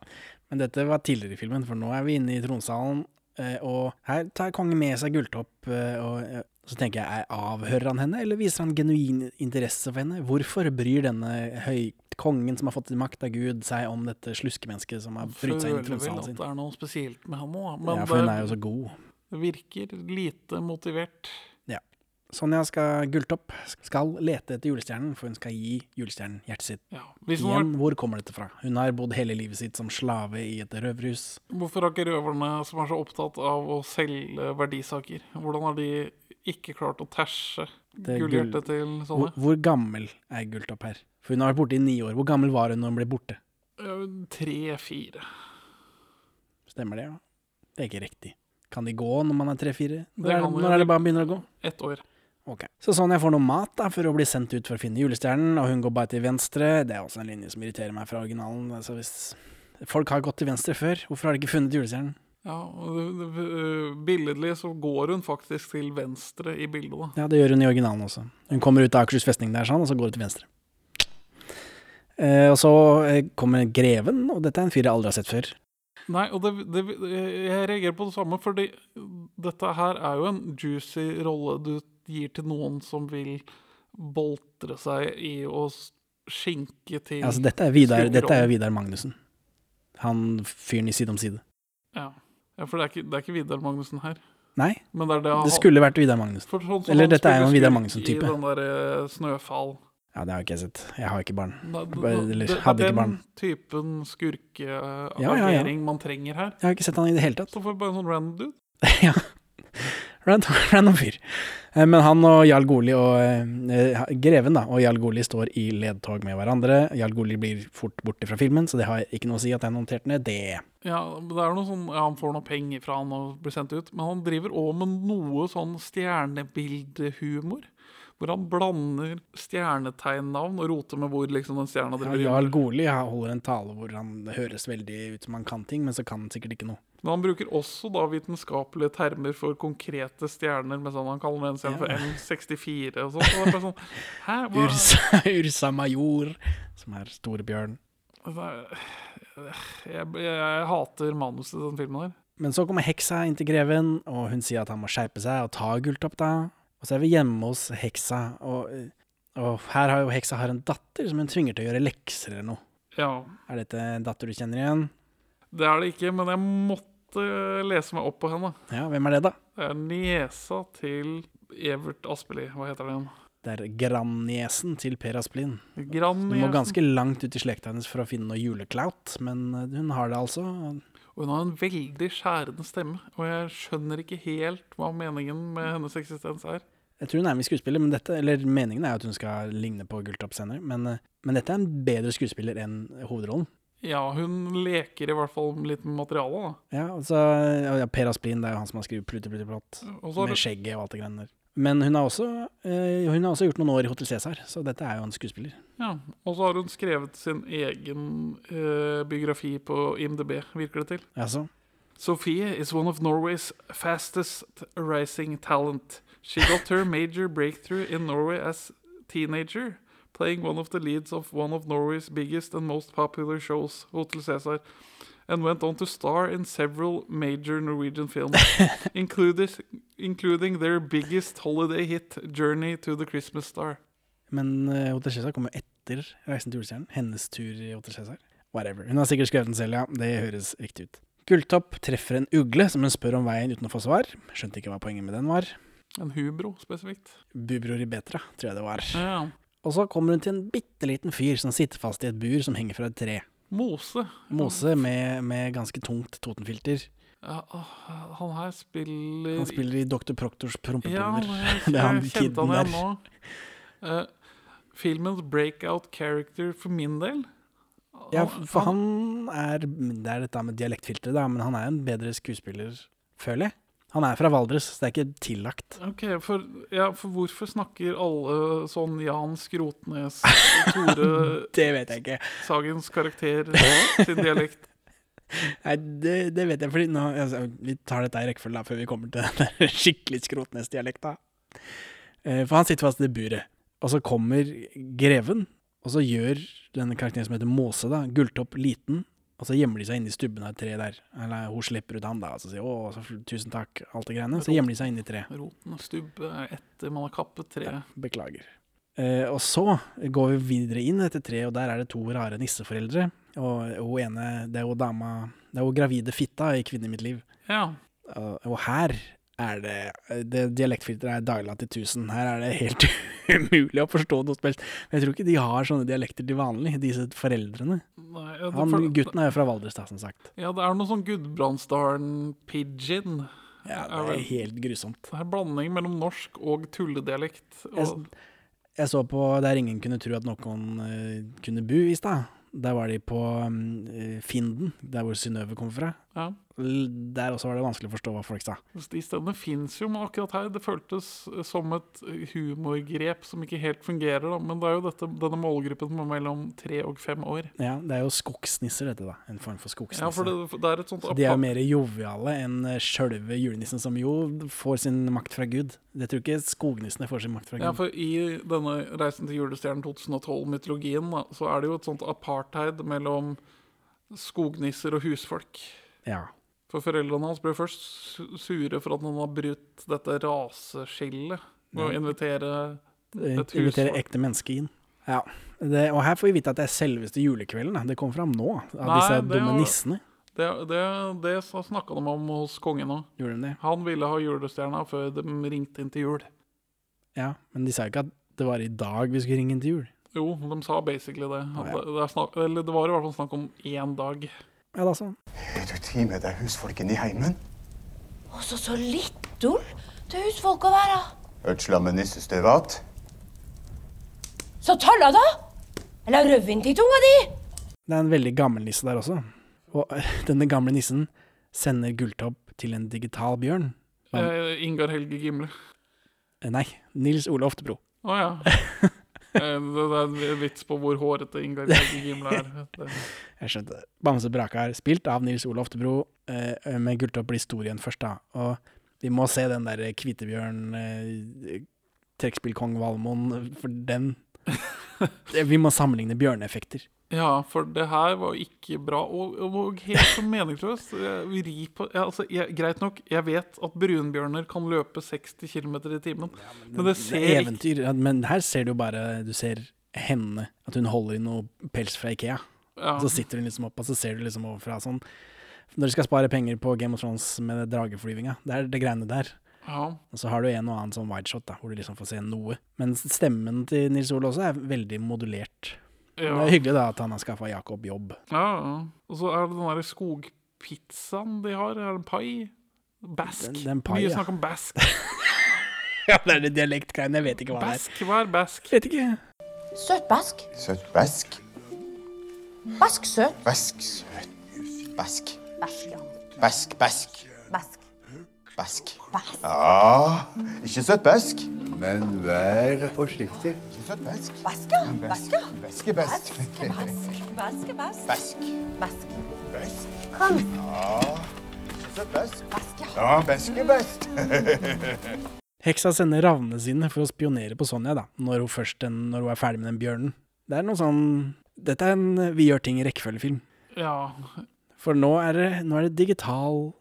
men dette var tidligere i filmen, for nå er vi inne i tronsalen, eh, og her tar kongen med seg gulltopp, eh, og eh, så tenker jeg, er- avhører han henne, eller viser han genuin interesse for henne? Hvorfor bryr denne høy kongen som har fått makt av Gud seg om dette sluskemennesket som har brytt seg inn i Føler vel at sin? det er noe spesielt med ham òg, men Ja, for hun er jo så god. det virker lite motivert. Ja. Sonja skal gulltopp, skal lete etter julestjernen, for hun skal gi julestjernen hjertet sitt. Ja. Har, Igjen, hvor kommer dette fra? Hun har bodd hele livet sitt som slave i et røverhus. hvorfor har ikke røverne, som er så opptatt av å selge verdisaker, hvordan har de ikke klart å tæsje er gullhjertet til Hvor, sånne? hvor gammel er gulltopp her? For hun har vært borte i ni år. Hvor gammel var hun når hun ble borte? Tre-fire. Stemmer det, ja? Det er ikke riktig. Kan de gå når man er tre-fire? Når, er- når er det bare begynner å gå? Ett år. Ok. Så Sonja får noe mat da, for å bli sendt ut for å finne julestjernen, og hun går bare til venstre. Det er også en linje som irriterer meg fra originalen. Altså hvis Folk har gått til venstre før, hvorfor har de ikke funnet julestjernen? Ja, øh, Billedlig så går hun faktisk til venstre i bildet, da. Ja, det gjør hun i originalen også. Hun kommer ut av Akershus festning der, sånn, og så går hun til venstre. Eh, og så eh, kommer greven, og dette er en fyr jeg aldri har sett før. Nei, og det, det, jeg reagerer på det samme, fordi dette her er jo en juicy rolle du gir til noen som vil boltre seg i å skinke til ja, Altså, dette er Vidar, dette er Vidar Magnussen. Han fyren i Side om side. Ja. Ja, for det er, ikke, det er ikke Vidar Magnussen her. Nei, Men det er det han det skulle vært Vidar Magnussen. for sånn som Eller han dette er jo en spiller Vidar Magnussen-type. I den der eh, Snøfall. Ja, det har ikke jeg sett. Jeg har ikke barn. Det, det, Bare- eller det hadde er ikke den barn. typen Ja, ja, ja. man trenger her. Jeg har ikke sett han i det hele tatt. Så får vi bare en sånn random dude. ja. Random, random fyr. Eh, Men han og Jarl Goli og eh, Greven da, og Jarl Goli står i ledtog med hverandre. Jarl Goli blir fort borte fra filmen, så det har ikke noe å si at jeg noterte ned det. Ja, det er noe sånn, ja, Han får noe penger fra han og blir sendt ut, men han driver òg med noe sånn stjernebildehumor. Hvor han blander stjerneteinnavn og roter med hvor liksom den stjerna Ja, driver. Jarl Goli holder en tale hvor han høres veldig ut som han kan ting, men så kan han sikkert ikke noe. Men han bruker også da vitenskapelige termer for konkrete stjerner. med sånn Han kaller den stjerne for Ja. M64 og. Så det er sånn, Hæ? Ursa, Ursa Major, som er Storebjørn. Jeg, jeg, jeg hater manuset i den filmen her. Men så kommer heksa inn til greven, og hun sier at han må skjerpe seg og ta gulltopp, da. Og så er vi hjemme hos heksa, og, og her har jo heksa har en datter som hun tvinger til å gjøre lekser eller noe. Ja, Er dette en datter du kjenner igjen? Det er det ikke, men jeg måtte lese meg opp på henne. Ja, hvem er det, da? Det er niesa til Evert Aspelid. Hva heter det igjen? Det er grandniesen til Per Asplin. Du må ganske langt ut i slekta hennes for å finne noe juleklaut, men eh, hun har det altså. Og hun har en veldig skjærende stemme, og jeg skjønner ikke helt hva meningen med hennes eksistens er. Jeg tror hun er med i skuespiller, men dette, eller meningen er jo at hun skal ligne på Gulltopp senere, men, eh, men dette er en bedre skuespiller enn hovedrollen. Ja, hun leker i hvert fall litt med materialet, da. Ja, altså, ja, Per Asplin, det er jo han som har skrevet Og så har med det, skjegget og alt det greiene der. Men hun har, også, eh, hun har også gjort noen år i Hotel Cæsar, så dette er jo en skuespiller. ja, og så har hun skrevet sin egen eh, biografi på IMDb, virker det til. Altså, Sophie is one of Norway's fastest rising talent. She got her major breakthrough in Norway as teenager, playing one of the leads of one of Norway's biggest and most popular shows, Hotel Cæsar, and went on to star in several major Norwegian films, including, including their biggest holiday hit, Journey to the Christmas Star. men uh, Hotel Cæsar kommer etter Reisen til julestjernen. Hennes tur i Hotel Cæsar. Whatever. Hun har sikkert skrevet den selv, ja. Det høres riktig ut. Gulltopp treffer en ugle som hun spør om veien uten å få svar. Skjønte ikke hva poenget med den var. En hubro, spesifikt. Bubror i Betra, tror jeg det var. Ja, Ja. Og så kommer hun til en bitte liten fyr som sitter fast i et bur som henger fra et tre. Mose. Mose med, med ganske tungt Totenfilter. Ja, han her spiller Han spiller i Dr. Proktors Ja, prompepulver. jeg, Det er han han der. nå. Eh, filmens breakout character for min del Ja, for han er Det er dette med dialektfilteret, men han er en bedre skuespiller, føler jeg. Han er fra Valdres, så det er ikke tillagt. Ok, for, ja, for hvorfor snakker alle sånn Jan Skrotnes, Tore Det vet jeg ikke. Sagens karakter sin dialekt? Nei, det, det vet jeg, fordi nå altså, Vi tar dette i rekkefølge før vi kommer til den der skikkelig Skrotnes-dialekta. Eh, For han sitter fast i buret, og så kommer greven, og så gjør denne karakteren som heter Måse, da, Gulltopp liten, og så gjemmer de seg inne i stubben av et tre der. Eller hun slipper ut han da, og så sier 'å, så tusen takk', alt det greiene. Så gjemmer de seg inne i tre. Roten og stubbe er etter man har kappet treet. Beklager. Eh, og så går vi videre inn etter treet, og der er det to rare nisseforeldre. Og hun ene, det er jo dama Det er jo gravide fitta i 'Kvinne i mitt liv'. Ja. Og, og her er det Det dialektfilteret er diala til 1000. Her er det helt umulig å forstå noe som helst. Jeg tror ikke de har sånne dialekter til vanlig, disse foreldrene. Nei, ja, Han, for, gutten er jo fra Valdres, da, som sagt. ja, det er noe sånn Gudbrandsdalen-pidgin. Ja, det er helt grusomt. Det er blanding mellom norsk og tulledialekt. Jeg, Og, jeg så på Der ingen kunne tro at noen uh, kunne bo i stad. Der var de på um, Finden, der hvor Synnøve kommer fra. ja. Der også var det vanskelig å forstå hva folk sa. De stedene fins jo, men akkurat her det føltes som et humorgrep som ikke helt fungerer. Da. Men det er jo dette, denne målgruppen som er mellom tre og fem år. Ja, Det er jo skogsnisser, dette, da. En form for skogsnisser. Ja, for det, det er et sånt Så de er jo mer joviale enn eh, sjølve julenissen, som jo får sin makt fra Gud. Jeg tror ikke skognissene får sin makt fra Ja, Gud. for I denne Reisen til julestjernen 2012-mytologien da, så er det jo et sånt apartheid mellom skognisser og husfolk. Ja. For foreldrene hans ble først sure for at noen har brutt dette raseskillet med å invitere et hus Invitere ekte mennesker inn. Ja. Det, og her får vi vite at det er selveste julekvelden. Det kom fram nå, av Nei, disse dumme var- nissene. Det, det, det snakka de om hos kongen òg. Han ville ha julestjerna før de ringte inn til jul. Ja, men de sa ikke at det var i dag vi skulle ringe inn til jul. Jo, de sa basically det. Å, ja. det, det, eller det var i hvert fall snakk om én dag. Ja, da så. Er du tid med deg husfolken i heimen? Også så littul til husfolk å være. Ødsla med nissestøvat? Så talla da! Eller rødvin til tunga di! Det er en veldig gammel nisse der også. Og eh, denne gamle nissen sender Gulltopp til en digital bjørn. Eh, Ingar Helge Gimle. Eh, Nei, Nils Ole Oftebro. Å ja. Eh, det, det er en vits på hvor hårete Ingar Helge Gimle er. Det, Jeg skjønte. Bamse Brakar, spilt av Nils Ole Oftebro. Eh, med Gulltopp blir historien først, da. Og vi må se den der Kvitebjørn, eh, trekkspillkong Valmon, for den Eh, Vi må sammenligne bjørneeffekter. ja, for det her var ikke bra, og, og helt så meningsløst. Ja, altså, greit nok, jeg vet at brunbjørner kan løpe 60 km i timen, men det ser Det er eventyr. Ja, men her ser du jo bare Du ser henne, at hun holder i noe pels fra Ikea. ja, så sitter hun liksom opp, og så ser du liksom overfra sånn Når de skal spare penger på Game of Thrones med drageflyvinga, det er det greiene der. Ja, Og så har du en og annen sånn wideshot, da, hvor du liksom får se noe. Men stemmen til Nils Ole også er veldig modulert. ja, Det er hyggelig da at han har skaffa Jakob jobb. ja, ja. Og så er det den der skogpizzaen de har. Er det en pai? Bask. Den- den pai, Mye ja. snakk om bask. Ja, det er det dialektgreiene, jeg vet ikke hva det er. Bask, hva er bask? Vet ikke. Søtbask. Søt bask. Basksøt. Bask, søt. Bask. Bask, ja. Bask, bask. Bask. Bask. Bask. Ja, ikke søtt bask. Men vær forsiktig. Ikke søtt bask. Bask, ja. Bask, ja. Bask besk. Besk, bask, bask. Bask. Bask. Bask. Kom. Ja, ikke søtt bask. Bask, ja. Ja, bask er best. Heksa sender ravnene sine for å spionere på Sonja, da, når hun, først den, når hun er ferdig med den bjørnen. Det er noe sånn Dette er en Vi gjør ting i rekkefølgefilm. Ja, For nå er det, nå er det digital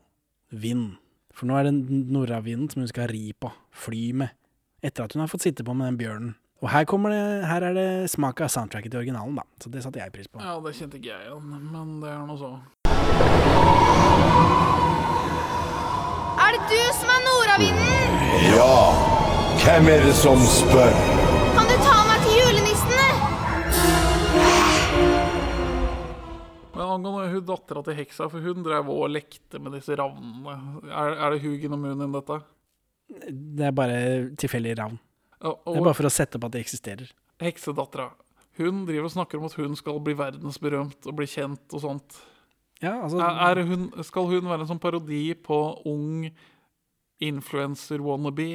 vind. For nå er det nordavinden som hun skal ri på, fly med, etter at hun har fått sitte på med den bjørnen. Og her, det, her er det smak av soundtracket til originalen, da. Så det satte jeg pris på. ja, det kjente ikke jeg igjen, men det er noe så. Er det du som er nordavinden? Ja, hvem er det som spør? Men angående hun dattera til heksa, for hun drev og lekte med disse ravnene. Er, er det Hugin og Munin, dette? Det er bare tilfeldig ravn. Og, Det er bare for å sette opp at det eksisterer. heksedattera, hun driver og snakker om at hun skal bli verdensberømt og bli kjent og sånt. Ja, altså Er, er hun, skal hun være en sånn parodi på ung influencer-wannabe.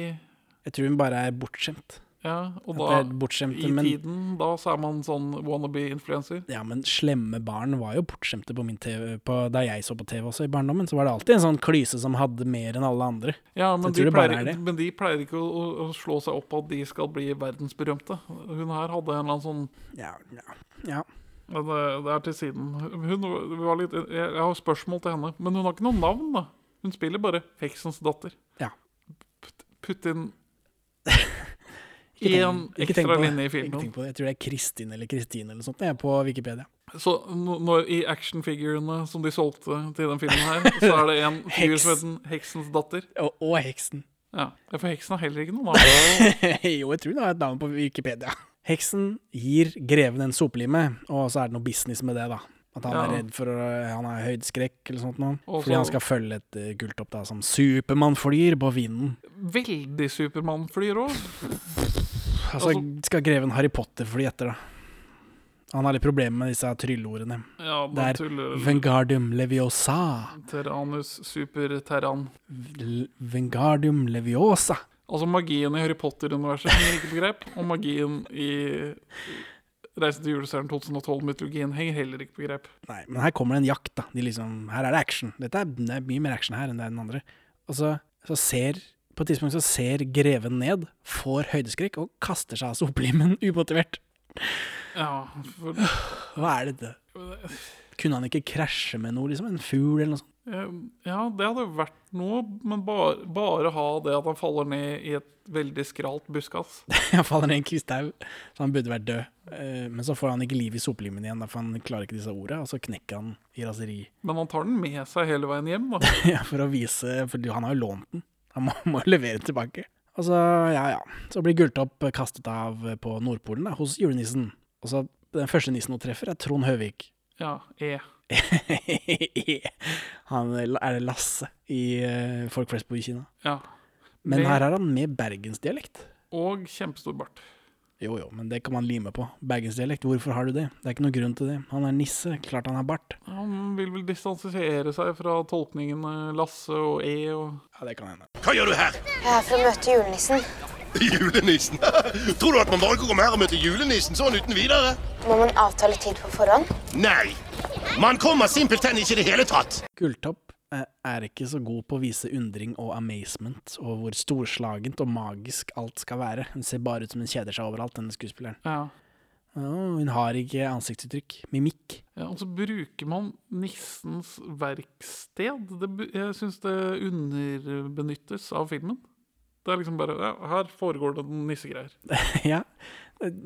Jeg tror hun bare er bortskjemt. Ja, og da, bortskjemte, i men- tiden, da så er man sånn wannabe-influencer. Ja, men slemme barn var jo bortskjemte på min TV, på, da jeg så på TV også i barndommen. Så var det alltid en sånn klyse som hadde mer enn alle andre. Ja, men de, pleier, er men de pleier ikke å, å, slå seg opp at de skal bli verdensberømte. Hun her hadde en eller annen sånn Ja, ja, ja. Det, det er til siden. Hun var litt, jeg, har spørsmål til henne, men hun har ikke noe navn. da Hun spiller bare Heksens datter. Ja. Putt inn Ikke tenk ekstra linje i Ikke tenk på det. Jeg tror det er Kristin eller Kristine eller sånt. Jeg er på Wikipedia. Så når, i actionfigurene som de solgte til den filmen her, så er det en figur som heter Heksens datter. Og, og heksen. Ja, For heksen har heller ikke noe navn. jo, jeg tror det har et navn på Wikipedia. Heksen gir greven en sopelime, og så er det noe business med det, da. At han Ja. er redd for å Han har høydeskrekk eller sånt noe. Også, Fordi han skal følge et uh, gulltopp da som Supermann flyr på vinden. Veldig Supermann flyr òg. Altså, Altså- skal greven Harry Potter fly etter, da. Han har litt problemer med disse trylleordene. Ja, det er tuller Vengardium Leviosa. Terranus superterran. L- Vengardium Leviosa. Altså magien i Harry Potter-universet henger ikke på grep, og magien i Reisen til julestjernen 2012-mytologien henger heller ikke på grep. Nei, men her kommer det en jakt, da. De liksom, her er det action. Dette er, det er mye mer action her enn det er den andre. Og så, så ser På et tidspunkt så ser greven ned, får høydeskrekk og kaster seg av sopelimen umotivert. Ja, for Hva er dette? Kunne han ikke krasje med noe, liksom? En fugl eller noe sånt? Ja, det hadde vært noe, men bare, bare ha det at han faller ned i et veldig skralt buskas. Han faller ned i en kvisthaug, så han burde vært død. Eh, Men så får han ikke liv i sopelimen igjen, for han klarer ikke disse orda, og så knekker han i raseri. Men han tar den med seg hele veien hjem, da. Ja, for å vise For han har jo lånt den. Han må, må levere tilbake. Og så, ja ja. Så blir Gulltopp kastet av på Nordpolen da, hos julenissen. Og så Den første nissen hun treffer, er Trond Høvik. Ja, E. han er det Lasse i eh, Folk flest bor i Kina. Ja. Men Med- her er han med bergensdialekt. Og kjempestor bart. Jo jo, men det kan man lime på. Bergensdialekt, hvorfor har du det? Det er ikke noe grunn til det. Han er nisse, klart han har bart. Han vil vel distansere seg fra tolkningen Lasse og E og Ja, det kan hende. Hva gjør du her? Jeg er for å møte julenissen. Julenissen? Tror du at man bare kan komme her og møte julenissen sånn uten videre? Må man avtale tid på forhånd? Nei. Man kommer simpelthen ikke i det hele tatt. Gulltopp eh, er ikke så god på å vise undring og amazement, og hvor storslagent og magisk alt skal være. Hun ser bare ut som hun kjeder seg overalt, denne skuespilleren. Ja. Oh, hun har ikke ansiktsuttrykk, mimikk. Ja, og så bruker man nissens verksted. Det, jeg syns det underbenyttes av filmen. Det er liksom bare ja, Her foregår det nissegreier. ja,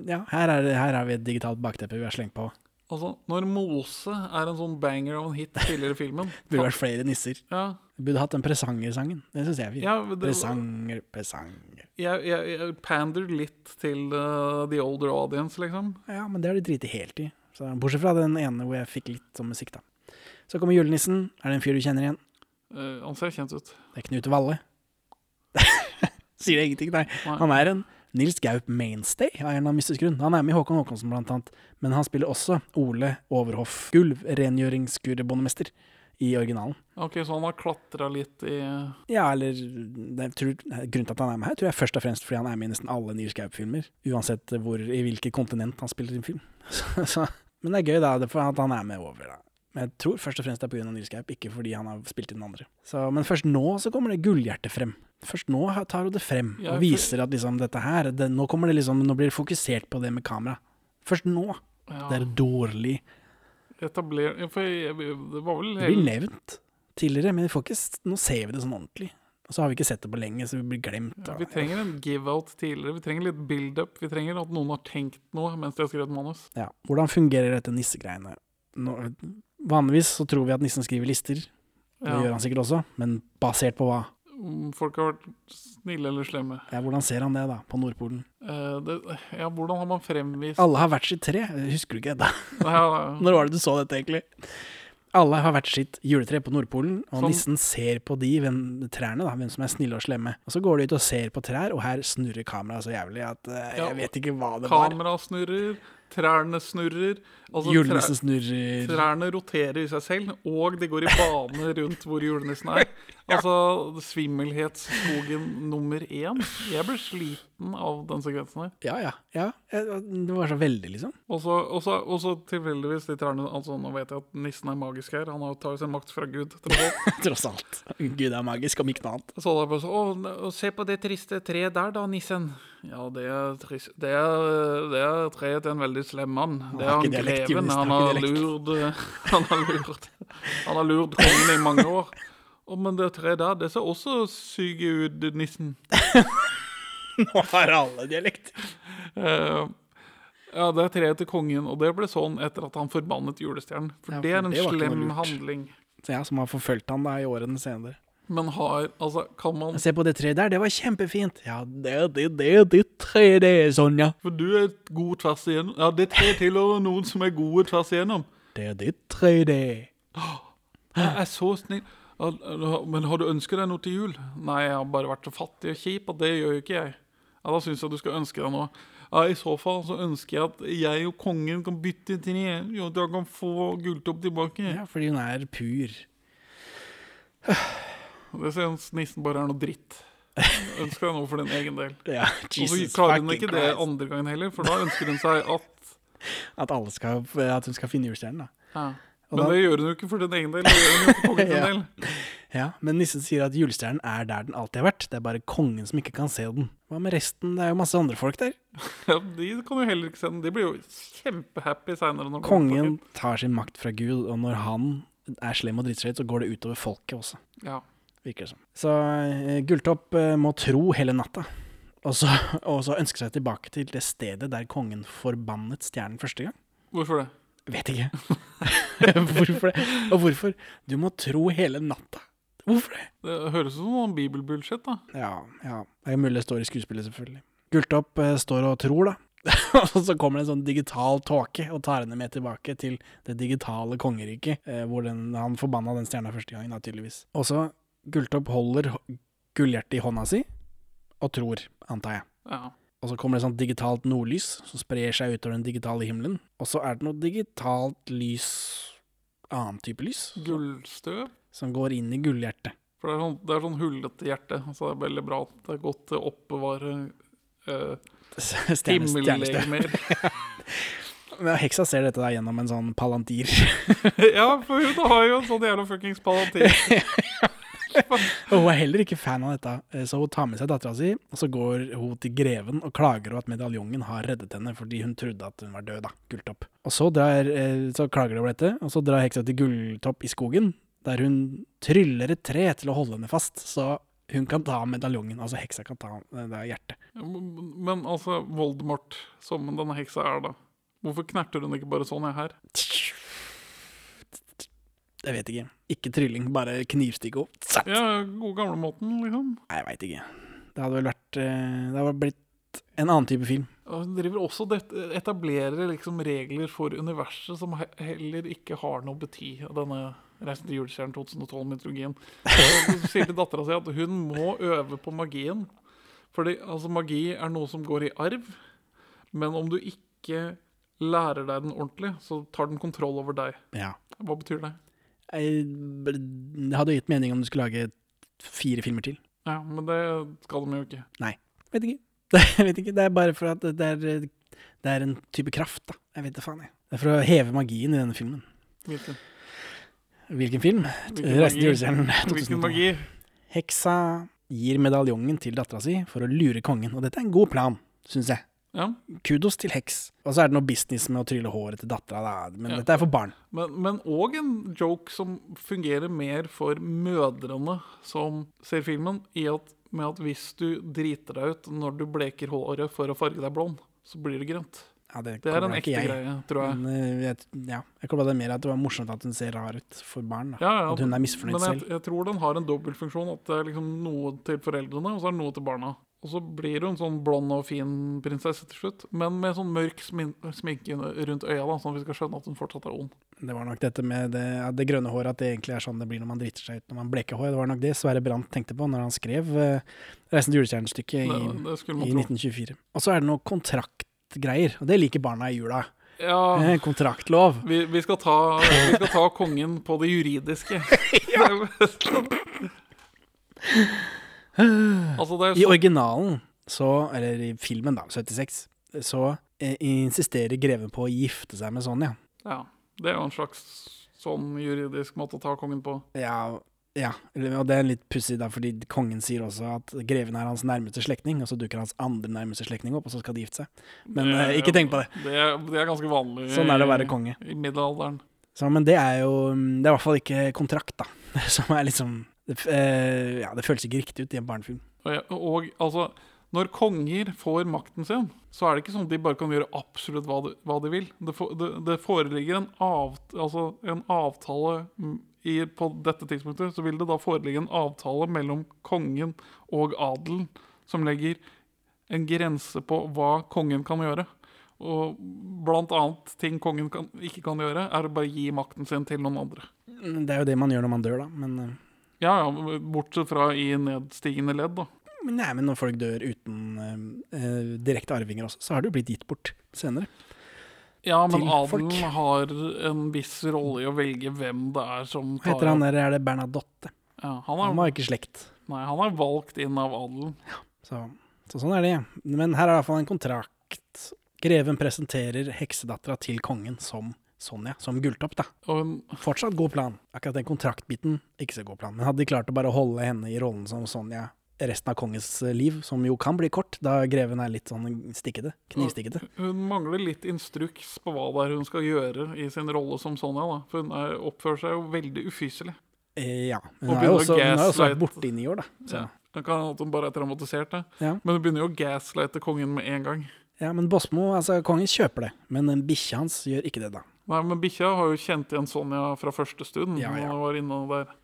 ja her, er her har vi et digitalt bakteppe vi har slengt på. Altså, når Mose er en sånn banger av en hit tidligere i filmen Det burde vært flere nisser. Ja. Burde hatt den Presanger-sangen. Det syns jeg er fint. Ja, det- Presanger, presanger. Jeg, jeg, jeg pander litt til uh, the older audience, liksom. Ja, men det har de driti helt i. Så, bortsett fra den ene hvor jeg fikk litt sånn musikk, da. Så kommer julenissen. Er det en fyr du kjenner igjen? Uh, han ser kjent ut. Det er Knut Valle. Sier det ingenting, nei. Nei. Han er en Nils Gaup mainstay av en eller annen mystisk grunn. Han er med i Håkon Håkonsen, blant annet. Men han spiller også Ole Overhoff Gulv, rengjøringsskurebåndmester, i originalen. Ok, Så han har klatra litt i Ja, eller det, jeg tror, Grunnen til at han er med her, tror jeg først og fremst fordi han er med i nesten alle Nils Gaup-filmer. Uansett hvor, i hvilket kontinent han spiller sin film. Så, men det er gøy, da, det for at han er med over. da. Men jeg tror først og fremst det er pga. Nils Gaup, ikke fordi han har spilt i den andre. Så, men først nå så kommer det gullhjertet frem. Først nå tar hun det frem Ja, og for- viser at liksom dette her det, Nå det liksom, nå blir det fokusert på det med kamera. Først nå. Ja. Det er dårlig. Etabler... ja, For jeg, det var vel Det blir nevnt tidligere, men ikke, nå ser vi det sånn ordentlig. Og så har vi ikke sett det på lenge, så vi blir glemt. Ja, vi trenger en give-out tidligere. Vi trenger litt build-up. Vi trenger at noen har tenkt noe mens de har skrevet manus. Ja, Hvordan fungerer dette nissegreiene? Nå, vanligvis så tror vi at nissen skriver lister. Det Ja. gjør han sikkert også, men basert på hva? Om folk har vært snille eller slemme. Ja, hvordan ser han det, da, på Nordpolen? Uh, det, ja, hvordan har man fremvist Alle har hvert sitt tre, husker du ikke det? Ja, ja. Når var det du så dette, egentlig? Alle har hvert sitt juletre på Nordpolen, og Sånn. nissen ser på de hvem, trærne, da, hvem som er snille og slemme. Og så går de ut og ser på trær, og her snurrer kameraet så jævlig at uh, jeg vet ikke hva det var. Kamera snurrer, Trærne snurrer. Altså, Julenissen trær- snurrer. Trærne roterer i seg selv, og de går i bane rundt hvor julenissen er. Altså svimmelhetsskogen nummer én. Jeg ble sliten av den sekvensen her. Ja, ja. ja. Det var så veldig, liksom. Og så, tilfeldigvis de trærne altså Nå vet jeg at nissen er magisk her. Han har- tar jo sin makt fra Gud. tross alt. Gud er magisk, om ikke noe annet. Så da bare så, å, se på det triste treet der da, nissen. Ja, det er, trist, det er, det er treet til en veldig slem mann. Det er han greven. Han har lurt Han har lurt Han har lurt kongen i mange år. Å, men det treet der, det ser også syke ut, nissen. Nå har alle dialekt. Uh, ja, det er treet til kongen, og det ble sånn etter at han forbannet julestjernen. For Ja, det er en det slem handling. Så ja, som har forfulgt han da i årene senere. Men har Altså, kan man Se på det treet der, det var kjempefint. Ja, det er det, det, det treet det er, Sonja. For du er god tvers igjennom. Ja, det treet tilhører noen som er gode tvers igjennom. Det er ditt tre, det. Jeg er så snill. Men har du ønsket deg noe til jul? Nei, jeg har bare vært så fattig og kjip, og det gjør jo ikke jeg. Ja, Da syns jeg du skal ønske deg noe. Ja, I så fall så ønsker jeg at jeg og kongen kan bytte tre, og at jeg kan få gulltopp tilbake. Ja, fordi hun er pur. Det syns nissen bare er noe dritt. Ønsker deg noe for din egen del. Ja, og så klarer hun ikke det andre gangen heller, for da ønsker hun seg at At, skal, at hun skal finne julestjernen, da. ja. Men da- det gjør hun jo ikke for din egen del, det gjør hun jo for kongens Ja. del. Ja, men nissen sier at julestjernen er der den alltid har vært. Det er bare kongen som ikke kan se den. Hva med resten? Det er jo masse andre folk der. Ja, de kan jo heller ikke se den. De blir jo kjempehappy seinere. Kongen tar sin makt fra Gud, og når han er slem og driter så går det utover folket også. Ja. Virker det som. Så eh, Gulltopp eh, må tro hele natta. Og så, og så ønske seg tilbake til det stedet der kongen forbannet stjernen første gang. Hvorfor det? Vet ikke. hvorfor det? Og hvorfor? Du må tro hele natta. Hvorfor det? Det høres ut som noen bibelbullshit, da. Ja, ja. Det er mulig det står i skuespillet, selvfølgelig. Gulltopp eh, står og tror, da. og så kommer det en sånn digital tåke og tar henne med tilbake til det digitale kongeriket, eh, hvor den, han forbanna den stjerna første gangen, da, tydeligvis. Og så Gulltopp holder gullhjertet i hånda si og tror, antar jeg. Ja. Og så kommer det sånn digitalt nordlys som sprer seg utover den digitale himmelen. Og så er det noe digitalt lys, annen type lys, Gullstøv? som går inn i gullhjertet. For det er sånn, det er sånn hullete hjerte, så det er veldig bra. at Det er godt til å oppbevare Stjerne- himmellegemer. Men Heksa ser dette da gjennom en sånn palantir. ja, for hun har jo en sånn jævla fuckings palantir. og hun er heller ikke fan av dette, eh, så hun tar med seg dattera si, og så går hun til greven og klager over at medaljongen har reddet henne fordi hun trodde at hun var død, da, Gulltopp. Og så, drar, eh, så klager de over dette, og så drar heksa til Gulltopp i skogen, der hun tryller et tre til å holde henne fast, så hun kan ta medaljongen, altså heksa kan ta det der hjertet. Men altså, Voldemort, som denne heksa er, da. Hvorfor knerter hun ikke bare sånn jeg her? Jeg vet ikke. Ikke trylling, bare knivstikke opp. Satt. Ja, god gamle måten, liksom. Nei, jeg veit ikke. Det hadde vel vært eh, Det hadde blitt en annen type film. Hun driver også etablerer liksom regler for universet som heller ikke har noe bety denne Reisen til julestjernen 2012-mytologien. Hun sier til dattera si at hun må øve på magien. Fordi altså, magi er noe som går i arv, men om du ikke lærer deg den ordentlig, så tar den kontroll over deg. Ja. Hva betyr det? Jeg, det hadde gitt mening om du skulle lage fire filmer til. Ja, men det skal de jo ikke. Nei. Vet ikke. Jeg vet ikke. Det er bare for at det er, det er en type kraft, da. Jeg vet det faen, jeg. Det er for å heve magien i denne filmen. Hvilken? Hvilken film? Hvilken Reisen til magi? julestjernen. Hvilken magi? Heksa gir medaljongen til dattera si for å lure kongen, og dette er en god plan, syns jeg. Ja. Kudos til heks. Og så er det noe business med å trylle håret til dattera. Men Ja. dette er for barn. Men, òg en joke som fungerer mer for mødrene som ser filmen, i at, med at hvis du driter deg ut når du bleker håret for å farge deg blond, så blir det grønt. Ja, det, Det er en ekte jeg. greie, tror jeg. Men, eh, jeg, ja, jeg kobla det mer at det var morsomt at hun ser rar ut for barn. Ja, ja, at hun er misfornøyd men jeg, selv. jeg tror den har en dobbeltfunksjon. At det er liksom noe til foreldrene, og så er det noe til barna. Og så blir hun sånn blond og fin prinsesse til slutt, men med sånn mørk smin sminke rundt øya, da, sånn at vi skal skjønne at hun fortsatt er ond. Det var nok dette med det, det grønne håret, at det egentlig er sånn det blir når man driter seg ut når man bleker hår. Det var nok det Sverre Brandt tenkte på når han skrev uh, 'Reisen til julestjernen'-stykket i, i 1924. Og så er det noe kontraktgreier, og det liker barna i jula. Ja, Eh, Kontraktlov. vi, vi, skal ta, vi skal ta kongen på det juridiske. altså, er I originalen, så, eller i filmen, da, 76, så eh, insisterer greven på å gifte seg med Sonja. ja, det er jo en slags sånn juridisk måte å ta kongen på. Ja, ja, og det er litt pussig, da, fordi kongen sier også at greven er hans nærmeste slektning, og så dukker hans andre nærmeste slektning opp, og så skal de gifte seg. Men Det- eh, ikke tenk på det. Det er, det er ganske vanlig Sånn er det å være konge. i middelalderen. Så, men det er jo Det er i hvert fall ikke kontrakt, da. Som er liksom det, eh, Ja, det føles ikke riktig ut i en barnefilm. Og, og altså, når konger får makten sin, så er det ikke sånn at de bare kan gjøre absolutt hva de, hva de vil. Det, for, det, det foreligger en, avt, altså en avtale mm, i, På dette tidspunktet så vil det da foreligge en avtale mellom kongen og adelen som legger en grense på hva kongen kan gjøre. Og blant annet ting kongen kan, ikke kan gjøre, er å bare gi makten sin til noen andre. Det er jo det man gjør når man dør, da. Men, eh, Ja, ja, bortsett fra i nedstigende ledd, da. nei, men når folk dør uten eh, eh, direkte arvinger også, så har det jo blitt gitt bort senere. Ja, men adelen har en viss rolle i å velge hvem det er som Hva heter han der? Er det Bernadotte? Ja, han, Han er, var ikke slekt. nei, han er valgt inn av adelen. Så, så sånn er det. Men her er det i hvert fall en kontrakt. Greven presenterer heksedattera til kongen som Sonja, som gulltopp, da. Og Fortsatt god plan. Akkurat den kontraktbiten, ikke så god plan. Men hadde de klart å bare holde henne i rollen som Sonja resten av kongens eh, liv, som jo kan bli kort, da greven er litt sånn stikkete, knivstikkete. hun mangler litt instruks på hva det er hun skal gjøre i sin rolle som Sonja. da. For hun er, oppfører seg jo veldig ufyselig. Eh, ja. Hun har jo også, også vært borte i ni år, da. Så. Ja. Det kan hende hun bare er traumatisert, det. Ja. men hun begynner jo å gaslighte kongen med en gang. ja, men Bosmo, altså kongen kjøper det, men bikkja hans gjør ikke det, da. Nei, Men bikkja har jo kjent igjen Sonja fra første stund. Ja, ja. hun var inne der.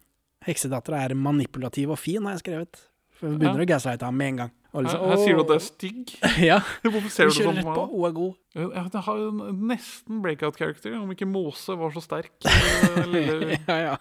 Heksedattera er manipulativ og fin, har jeg skrevet. For hun begynner å gaslighte ham med en gang. Og Her, liksom, her sier du at det er stygg. Ja. Hvorfor ser du det sånn på på, meg? hun er god. Ja, det har nesten breakout character, om ikke Mose var så sterk. eh, Lille, ja, ja.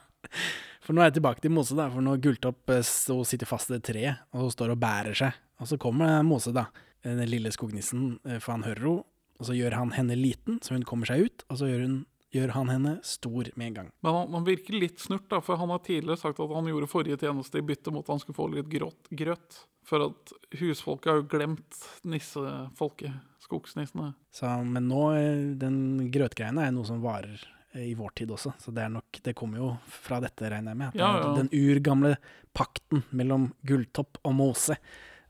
For nå er jeg tilbake til Mose, da. For nå Gulltopp eh, så sitter fast i et treet, og hun står og bærer seg, og så kommer Mose, da, den lille skognissen, eh, for han hører henne, og så gjør han henne liten, så hun kommer seg ut, og så gjør, hun, gjør han henne stor med en gang. Men han, han virker litt snurt, da, for han har tidligere sagt at han gjorde forrige tjeneste i bytte mot at han skulle få litt grått, grøt. For at husfolket har jo glemt nissefolket, skogsnissene. Så, men nå, den grøtgreiene er noe som varer eh, i vår tid også, så det er nok, det kommer jo fra dette, regner jeg med. Ja, ja. Den urgamle pakten mellom Gulltopp og Mose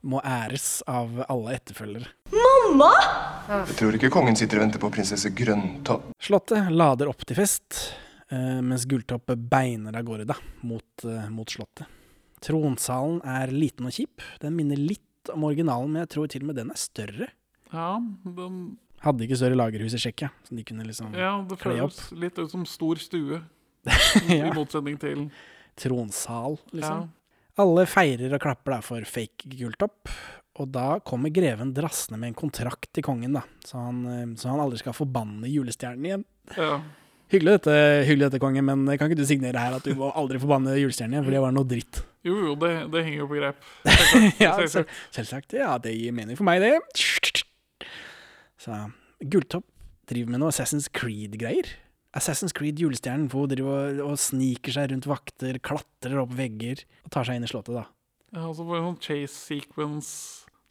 må æres av alle etterfølgere. Jeg tror ikke kongen sitter og venter på prinsesse Grønntopp. Slottet lader opp til fest, eh, mens Gulltopp beiner av gårde da, mot, eh, mot slottet. Tronsalen er liten og kjip. Den minner litt om originalen, men jeg tror til og med den er større. Ja, den, Hadde ikke større lagerhus i Tsjekkia, så de kunne liksom ja, det kle opp. føles litt ut som stor stue. Ja. I motsetning til Tronsal, liksom. Ja. Alle feirer og klapper da for fake Gulltopp, og da kommer greven drassende med en kontrakt til kongen, da, så han, eh, så han aldri skal forbanne julestjernen igjen. Ja. Hyggelig dette, hyggelig dette, konge, men kan ikke du signere her at du må aldri forbanne julestjernen igjen, for det var noe dritt. Jo, jo, det, det henger jo på greip. ja, Selvsagt. selv- selvsagt. Ja, det gir mening for meg, det. Så Gulltopp driver med noe Assassin's Creed-greier. Assassin's Creed julestjernen hvor hun driver og, og sniker seg rundt vakter, klatrer opp vegger og tar seg inn i slottet, da. Ja, altså en sånn chase sequence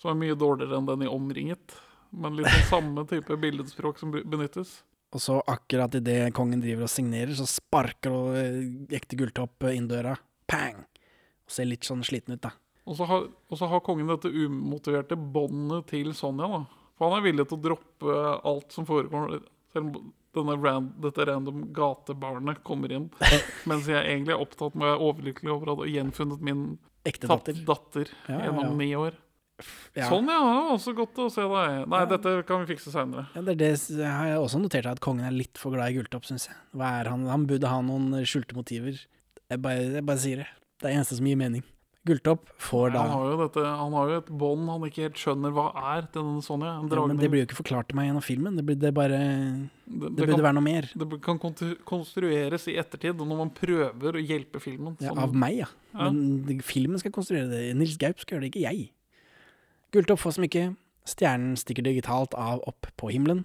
som er mye dårligere enn den i Omringet. Men litt den samme type billedspråk som benyttes. Og så akkurat idet kongen driver og signerer, så sparker hun eh, ekte Gulltopp inn døra. Pang! Og ser litt sånn sliten ut, da. Og så har, og så har kongen dette umotiverte båndet til Sonja. da. For han er villig til å droppe alt som foregår. Selv om ran, dette random gatebarnet kommer inn. Mens jeg egentlig er opptatt med å være overlykkelig over å ha gjenfunnet min Ekte datter. datter Ja, ja, gjennom ja. ni år. Ja. Sånn, ja. Også godt å se deg. Nei, Ja. dette kan vi fikse seinere. Ja, det det har jeg også notert at kongen er litt for glad i Gulltopp, syns jeg. Hva er han? Han burde ha noen skjulte motiver. Jeg bare, jeg bare sier det. Det er det eneste som gir mening. Gulltopp får da Han har jo, dette, han har jo et bånd han ikke helt skjønner hva er til denne Sonja. Ja, Men det blir jo ikke forklart til meg gjennom filmen. Det, blir, det, bare, det, det burde kan- være noe mer. Det kan konstrueres i ettertid, når man prøver å hjelpe filmen. Ja, sånn- av meg, ja. Ja. Men filmen skal konstruere det. Nils Gaup skal gjøre det, ikke jeg. Gulltopp får smykke. Stjernen stikker digitalt av opp på himmelen.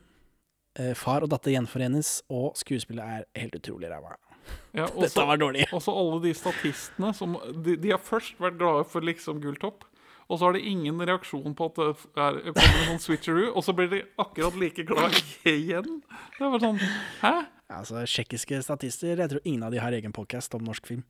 Eh, far og datter gjenforenes, og skuespillet er helt utrolig ræva. Ja, Dette var dårlig. Også alle de statistene som De, de har først vært glade for liksom gulltopp, og så har det ingen reaksjon på at det er, kommer en sånn switcheroo, og så blir de akkurat like glad igjen. Det er bare sånn Hæ? Ja, altså, Tsjekkiske statister, jeg tror ingen av de har egen podcast om norsk film.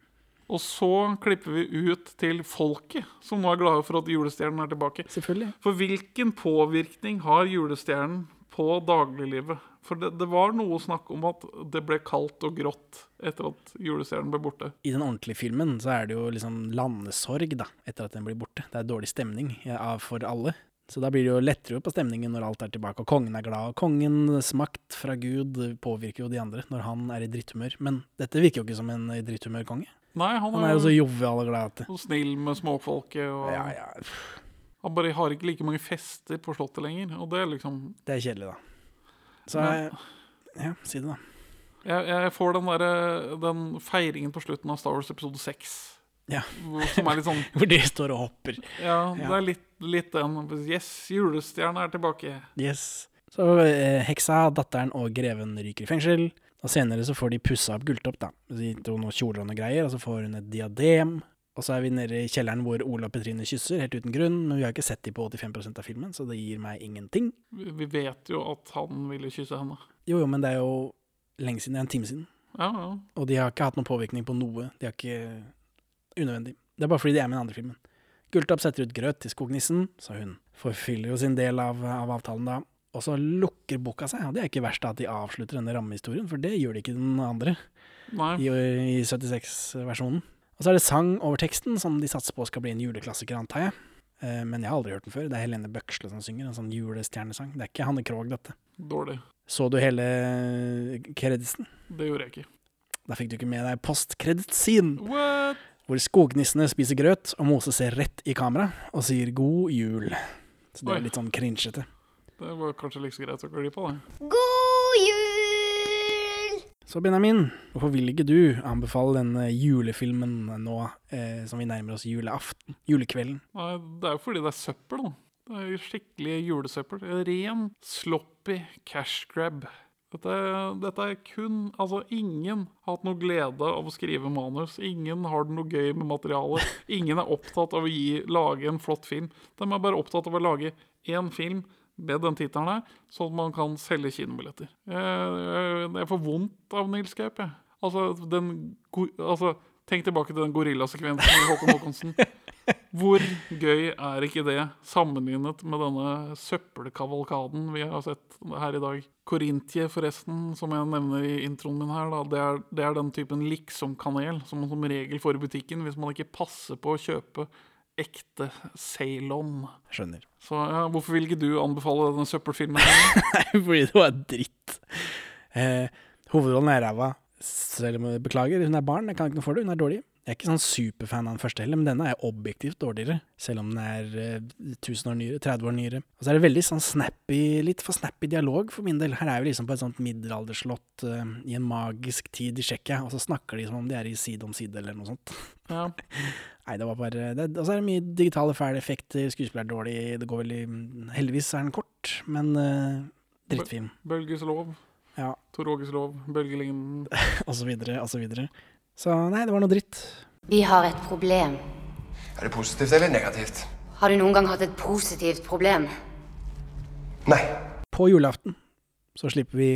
Og så klipper vi ut til folket, som nå er glade for at julestjernen er tilbake. Selvfølgelig. For hvilken påvirkning har julestjernen på dagliglivet? For det, det var noe snakk om at det ble kaldt og grått etter at julestjernen ble borte. I den ordentlige filmen så er det jo liksom landesorg da, etter at den blir borte. Det er dårlig stemning ja, for alle. Så da blir det jo lettere på stemningen når alt er tilbake, og kongen er glad. Og kongens makt fra Gud påvirker jo de andre når han er i dritthumør. Men dette virker jo ikke som en dritthumørkonge. Nei, han, Han er jo så jovial og glad. og snill med småfolket. Og Ja, ja. Han bare har ikke like mange fester på Slottet lenger. Og det er liksom Det er kjedelig, da. Så Men- ja, si det, da. Jeg, jeg får den derre Den feiringen på slutten av Star Wars episode 6. Ja. Som er litt sånn Hvor de står og hopper. Ja, det er litt, litt den Yes, julestjerna er tilbake. Yes. Så eh, heksa, datteren og greven ryker i fengsel. Og senere så får de pussa opp Gulltopp, da. De gir noen kjoler og noe greier, og så får hun et diadem. Og så er vi nede i kjelleren hvor Ola og Petrine kysser, helt uten grunn. Men vi har ikke sett de på 85% av filmen, så det gir meg ingenting. Vi vi vet jo at han ville kysse henne. Jo, jo, men det er jo lenge siden. Det er en time siden. Ja, ja. Og de har ikke hatt noen påvirkning på noe. De har ikke Unødvendig. Det er bare fordi de er med i den andre filmen. Gulltopp setter ut grøt til skognissen, så hun forfyller jo sin del av, av avtalen da. Og så lukker boka seg. Og det er ikke verst at de avslutter denne rammehistorien, for det gjør de ikke den andre Nei. i, i 76-versjonen. Og så er det sang over teksten, som de satser på skal bli en juleklassiker, antar jeg. Eh, Men jeg har aldri hørt den før. Det er Helene Bøksle som synger, en sånn julestjernesang. Det er ikke Hanne Krogh, dette. Dårlig. Så du hele kreditsen? Det gjorde jeg ikke. Da fikk du ikke med deg post-credit-scene. What? Hvor skognissene spiser grøt, og Mose ser rett i kamera og sier 'god jul'. Så det er litt sånn cringete. Det var kanskje like så greit å gå glipp av det. God jul! Så Benjamin, hvorfor vil ikke du anbefale denne julefilmen nå eh, som vi nærmer oss julaften? Julekvelden? Nei, det er jo fordi det er søppel, da. Det er jo skikkelig julesøppel. Ren, sloppy cash grab. Dette, dette er kun Altså, ingen har hatt noe glede av å skrive manus. Ingen har det noe gøy med materialet. Ingen er opptatt av å gi, lage en flott film. De er bare opptatt av å lage én film med den tittelen her, sånn at man kan selge kinobilletter. Jeg, jeg, får vondt av Nils Gaup, jeg. Altså, den altså, Tenk tilbake til den gorillasekvensen i Håkon Håkonsen. Hvor gøy er ikke det, sammenlignet med denne søppelkavalkaden vi har sett her i dag? Korintie, forresten, som jeg nevner i introen min her, da, det, er, det er den typen liksom-kanel som man som regel får i butikken hvis man ikke passer på å kjøpe ekte Ceylon. Skjønner. Så ja, hvorfor vil ikke du anbefale denne søppelfilmen? Nei, fordi det var dritt. Eh, hovedrollen er ræva. Selv om jeg Beklager, hun er barn, jeg kan ikke noe for det. Hun er dårlig. Jeg er ikke sånn superfan av den første heller, men denne er objektivt dårligere. Selv om den er eh, 1000 år nyere, 30 år nyere. Og så er det veldig sånn snappy, litt for snappy dialog for min del. Her er vi liksom på et sånt middelalderslott eh, i en magisk tid i Tsjekkia, og så snakker de som om de er i side om side eller noe sånt. Ja. Nei, det var bare det, Og så er det mye digitale fæle effekter, skuespiller er dårlig, det går veldig Heldigvis er den kort, men uh, drittfilm. Bølges lov. Ja. Tor Åges lov. Bølgelingen. og så videre, og så videre. Så nei, det var noe dritt. Vi har et problem. Er det positivt eller negativt? Har du noen gang hatt et positivt problem? Nei. På julaften så slipper vi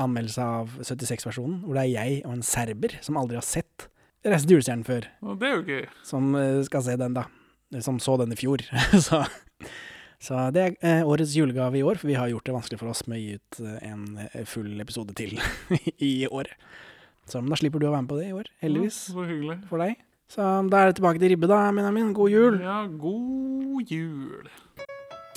anmeldelse av 76-versjonen, hvor det er jeg og en serber som aldri har sett Reisen til julestjernen før, Og det er jo gøy. som eh, skal se den, da. Som så den i fjor. så, så det er eh, årets julegave i år, for vi har gjort det vanskelig for oss med å gi ut eh, en full episode til i året. Så men da slipper du å være med på det i år, heldigvis. Ja, så hyggelig. For deg. Så da er det tilbake til ribbe, da, Benjamin. God jul. Ja, god jul.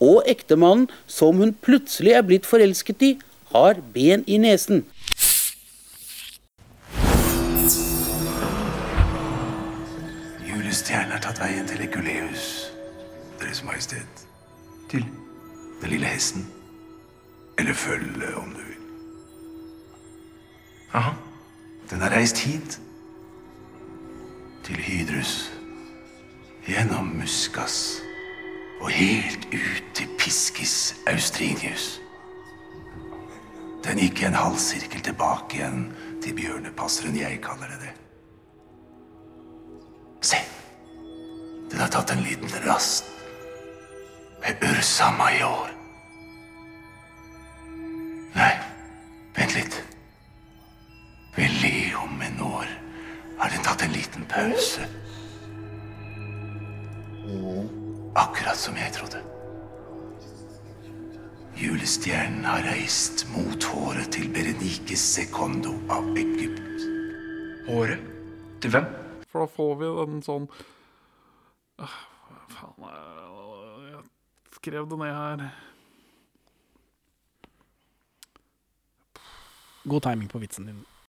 og ektemannen, som hun plutselig er blitt forelsket i, har ben i nesen. Julestjernen har tatt veien til Ekuleus, Deres Majestet. Til Den lille hesten. Eller følge om du vil. Aha. Den er reist hit. Til Hydrus. Gjennom Muskas. Og helt ut til Piskis Austrinius. Den gikk i en halvsirkel tilbake igjen til bjørnepasseren jeg kaller det det. Se, den har tatt en liten rast med Ursa Major. Nei, vent litt. Ved Leo Menor har den tatt en liten pause. Akkurat som jeg trodde. Julestjernen har reist mot håret til Berenike Secondo av Egypt. Håret? Til hvem? For da får vi en sånn Hva faen er- Jeg skrev det ned her. God timing på vitsen din.